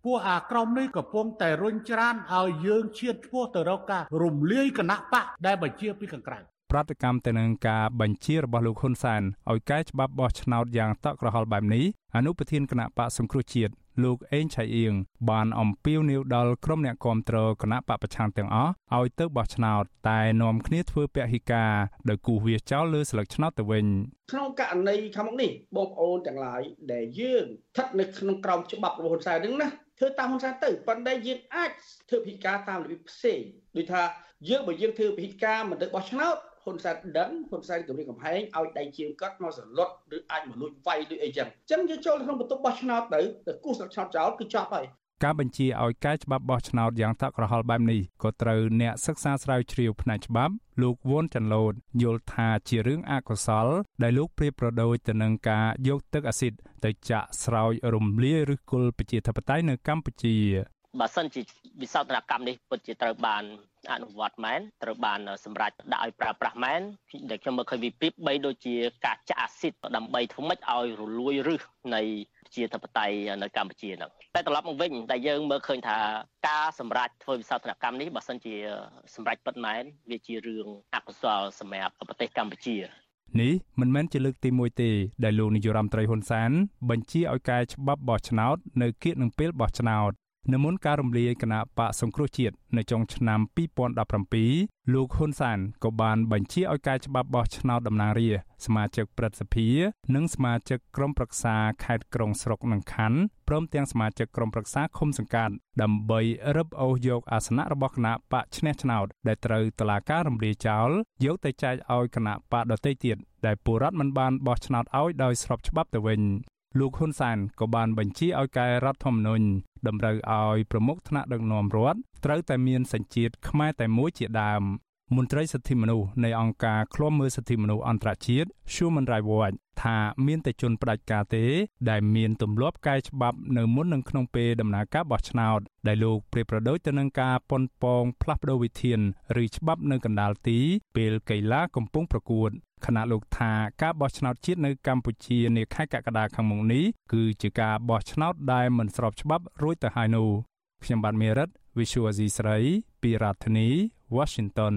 ពួកអាក្រុមនេះកំពុងតែរុញច្រានឲ្យយើងឈានឆ្ពោះទៅរកការរំលាយគណៈបកដែលបញ្ជាពីខាងក្រៅប្រតិកម្មទៅនឹងការបញ្ជារបស់លោកហ៊ុនសែនឲ្យកែច្បាប់បោះឆ្នោតយ៉ាងតក់ក្រហល់បែបនេះអនុប្រធានគណៈបកសង្គ្រោះជាតិលោកអេងឆៃអៀងបានអំពាវនាវដល់ក្រុមអ្នកគាំទ្រគណៈបពប្រឆាំងទាំងអស់ឲ្យទៅបោះឆ្នោតតែនាំគ្នាធ្វើពហិការដោយគូសវាសចោលលើស្លឹកឆ្នោតទៅវិញក្នុងករណីខាងមុខនេះបងប្អូនទាំងឡាយដែលយើងស្ថិតនៅក្នុងក្រមច្បាប់របស់ហ៊ុនសែនហ្នឹងណាធ្វើតាមហ៊ុនសែនទៅប៉ុន្តែយើងអាចធ្វើពិការតាមរបៀបផ្សេងដូចថាយើងបើយើងធ្វើពិការមិនទៅបោះឆ្នោត ហ៊ុនសែនដឹងហ៊ុនសែនគម្រាមកំហែងឲ្យដៃជាងគាត់មកសន្លត់ឬអាចមកលួចវាយឬអីចឹងអញ្ចឹងយើងចូលក្នុងបន្ទប់បោះឆ្នោតទៅទៅគូសស្លឹកឆ្នោតចោលគឺចប់ហើយការបញ្ជាឲ្យកែច្បាប់បោះឆ្នោតយ៉ាងតក់ក្រហល់បែបនេះក៏ត្រូវអ្នកសិក្សាស្រាវជ្រាវផ្នែកច្បាប់លោកវ៉ុនចាន់ឡូតយល់ថាជារឿងអកុសល ដែលលោកប្រៀបប្រដូចទៅនឹងការយកទឹកអាស៊ីតទៅចាក់ស្រោចរំលាយឫសគល់ប្រជាធិបតេយ្យនៅកម្ពុជាបើសិនជាវិសោធនកម្មនេះពិតជាត្រូវបាន អនុវត្តមែនត្រូវបានសម្រេចដាក់ឲ្យប្រើប្រាស់មែនដែលខ្ញុំមើលឃើញវិពីបីដូចជាការចាក់អាស៊ីតដើម្បីធ្វើម៉េចឲ្យរលួយឫសនៃជាធិបតេយ្យនៅកម្ពុជាហ្នឹងតែត្រឡប់មកវិញតែយើងមើលឃើញថាការសម្រេចធ្វើវិសោធនកម្មនេះបើសិនជាសម្រេចពិតមែនវាជារឿងអកុសលសម្រាប់ប្រទេសកម្ពុជានេះមិនមែនជាលើកទី1ទេដែលលោកនាយរដ្ឋមន្ត្រីហ៊ុនសែនបញ្ជាឲ្យកែច្បាប់បោះឆ្នោតនៅគៀកនឹងពេលបោះឆ្នោត នៅមុនការរំលាយគណៈបកសង្គ្រោះជាតិនៅចុងឆ្នាំ2017លោកហ៊ុនសានក៏បានបញ្ជាឲ្យកែច្បាប់បោះឆ្នោតតំណាងរាស្ត្រសមាជិកព្រឹទ្ធសភា និងសមាជិកក្រុមប្រឹក្សាខេត្តក្រុងស្រុកនិងខណ្ឌព្រមទាំងសមាជិកក្រុមប្រឹក្សាឃុំសង្កាត់ដើម្បីរឹបអូសយកអាសនៈរបស់គណៈបកឈ្នះឆ្នោតដែលត្រូវតុលាការរំលាយចោលយកទៅចែកឲ្យគណៈបកដទៃទៀតដែលពលរដ្ឋមិនបានបោះឆ្នោតឲ្យដោយស្របច្បាប់ទៅវិញ លោកហ៊ុនសែនក៏បានបញ្ជាឲ្យកែរដ្ឋធម្មនុញ្ញតម្រូវឲ្យប្រមុខថ្នាក់ដឹកនាំរដ្ឋត្រូវតែមានសញ្ជាតិខ្មែរតែមួយជាដើមមន្ត្រីសិទ្ធិមនុស្សនៃអង្គការឃ្លាំមើលសិទ្ធិមនុស្សអន្តរជាតិ Human Rights Watch ថាមានតែជនផ្ដាច់ការទេ ដែលមានទម្លាប់កែច្បាប់នៅមុននឹងក្នុងពេលដំណើរការបោះឆ្នោតដែលលោកប្រៀបប្រដូចទៅនឹងការប៉ុនប៉ងផ្លាស់ប្តូរវិធាន ឬច្បាប់នៅកណ្ដាលទីពេលកីឡាកំពុងប្រកួត ខណៈលោកថាការបោះឆ្នោតជាតិនៅកម្ពុជានាខែកក្កដាខាងមុខនេះគឺជាការបោះឆ្នោតដែលមិនស្របច្បាប់រួចទៅហើយនោះខ្ញុំបាទមេរិត Visual Asia ស្រីពីរដ្ឋធានី Washington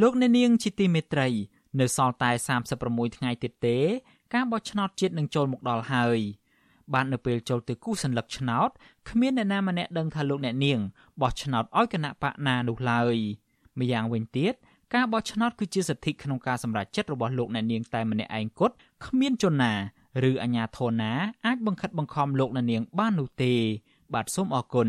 លោកអ្នកនាងជាទីមេត្រី នៅសល់តែ36ថ្ងៃទៀតទេ ការបោះឆ្នោតជាតិនឹងចូលមកដល់ហើយបាននៅពេលចូលទៅគូសញ្ញលឹកឆ្នោតគ្មានអ្នកណាម្នាក់ដឹងថាលោកអ្នកនាងបោះឆ្នោតឲ្យគណៈបកណានោះឡើយម្យ៉ាងវិញទៀតការបោះឆ្នោតគឺជាសិទ្ធិក្នុងការសម្រេចចិត្តរបស់លោកអ្នកនាងតែម្នាក់ឯងគត់គ្មានជនណាឬអាជ្ញាធរណាអាចបង្ខិតបង្ខំលោកអ្នកនាងបាននោះទេ បាទសូមអរគុណ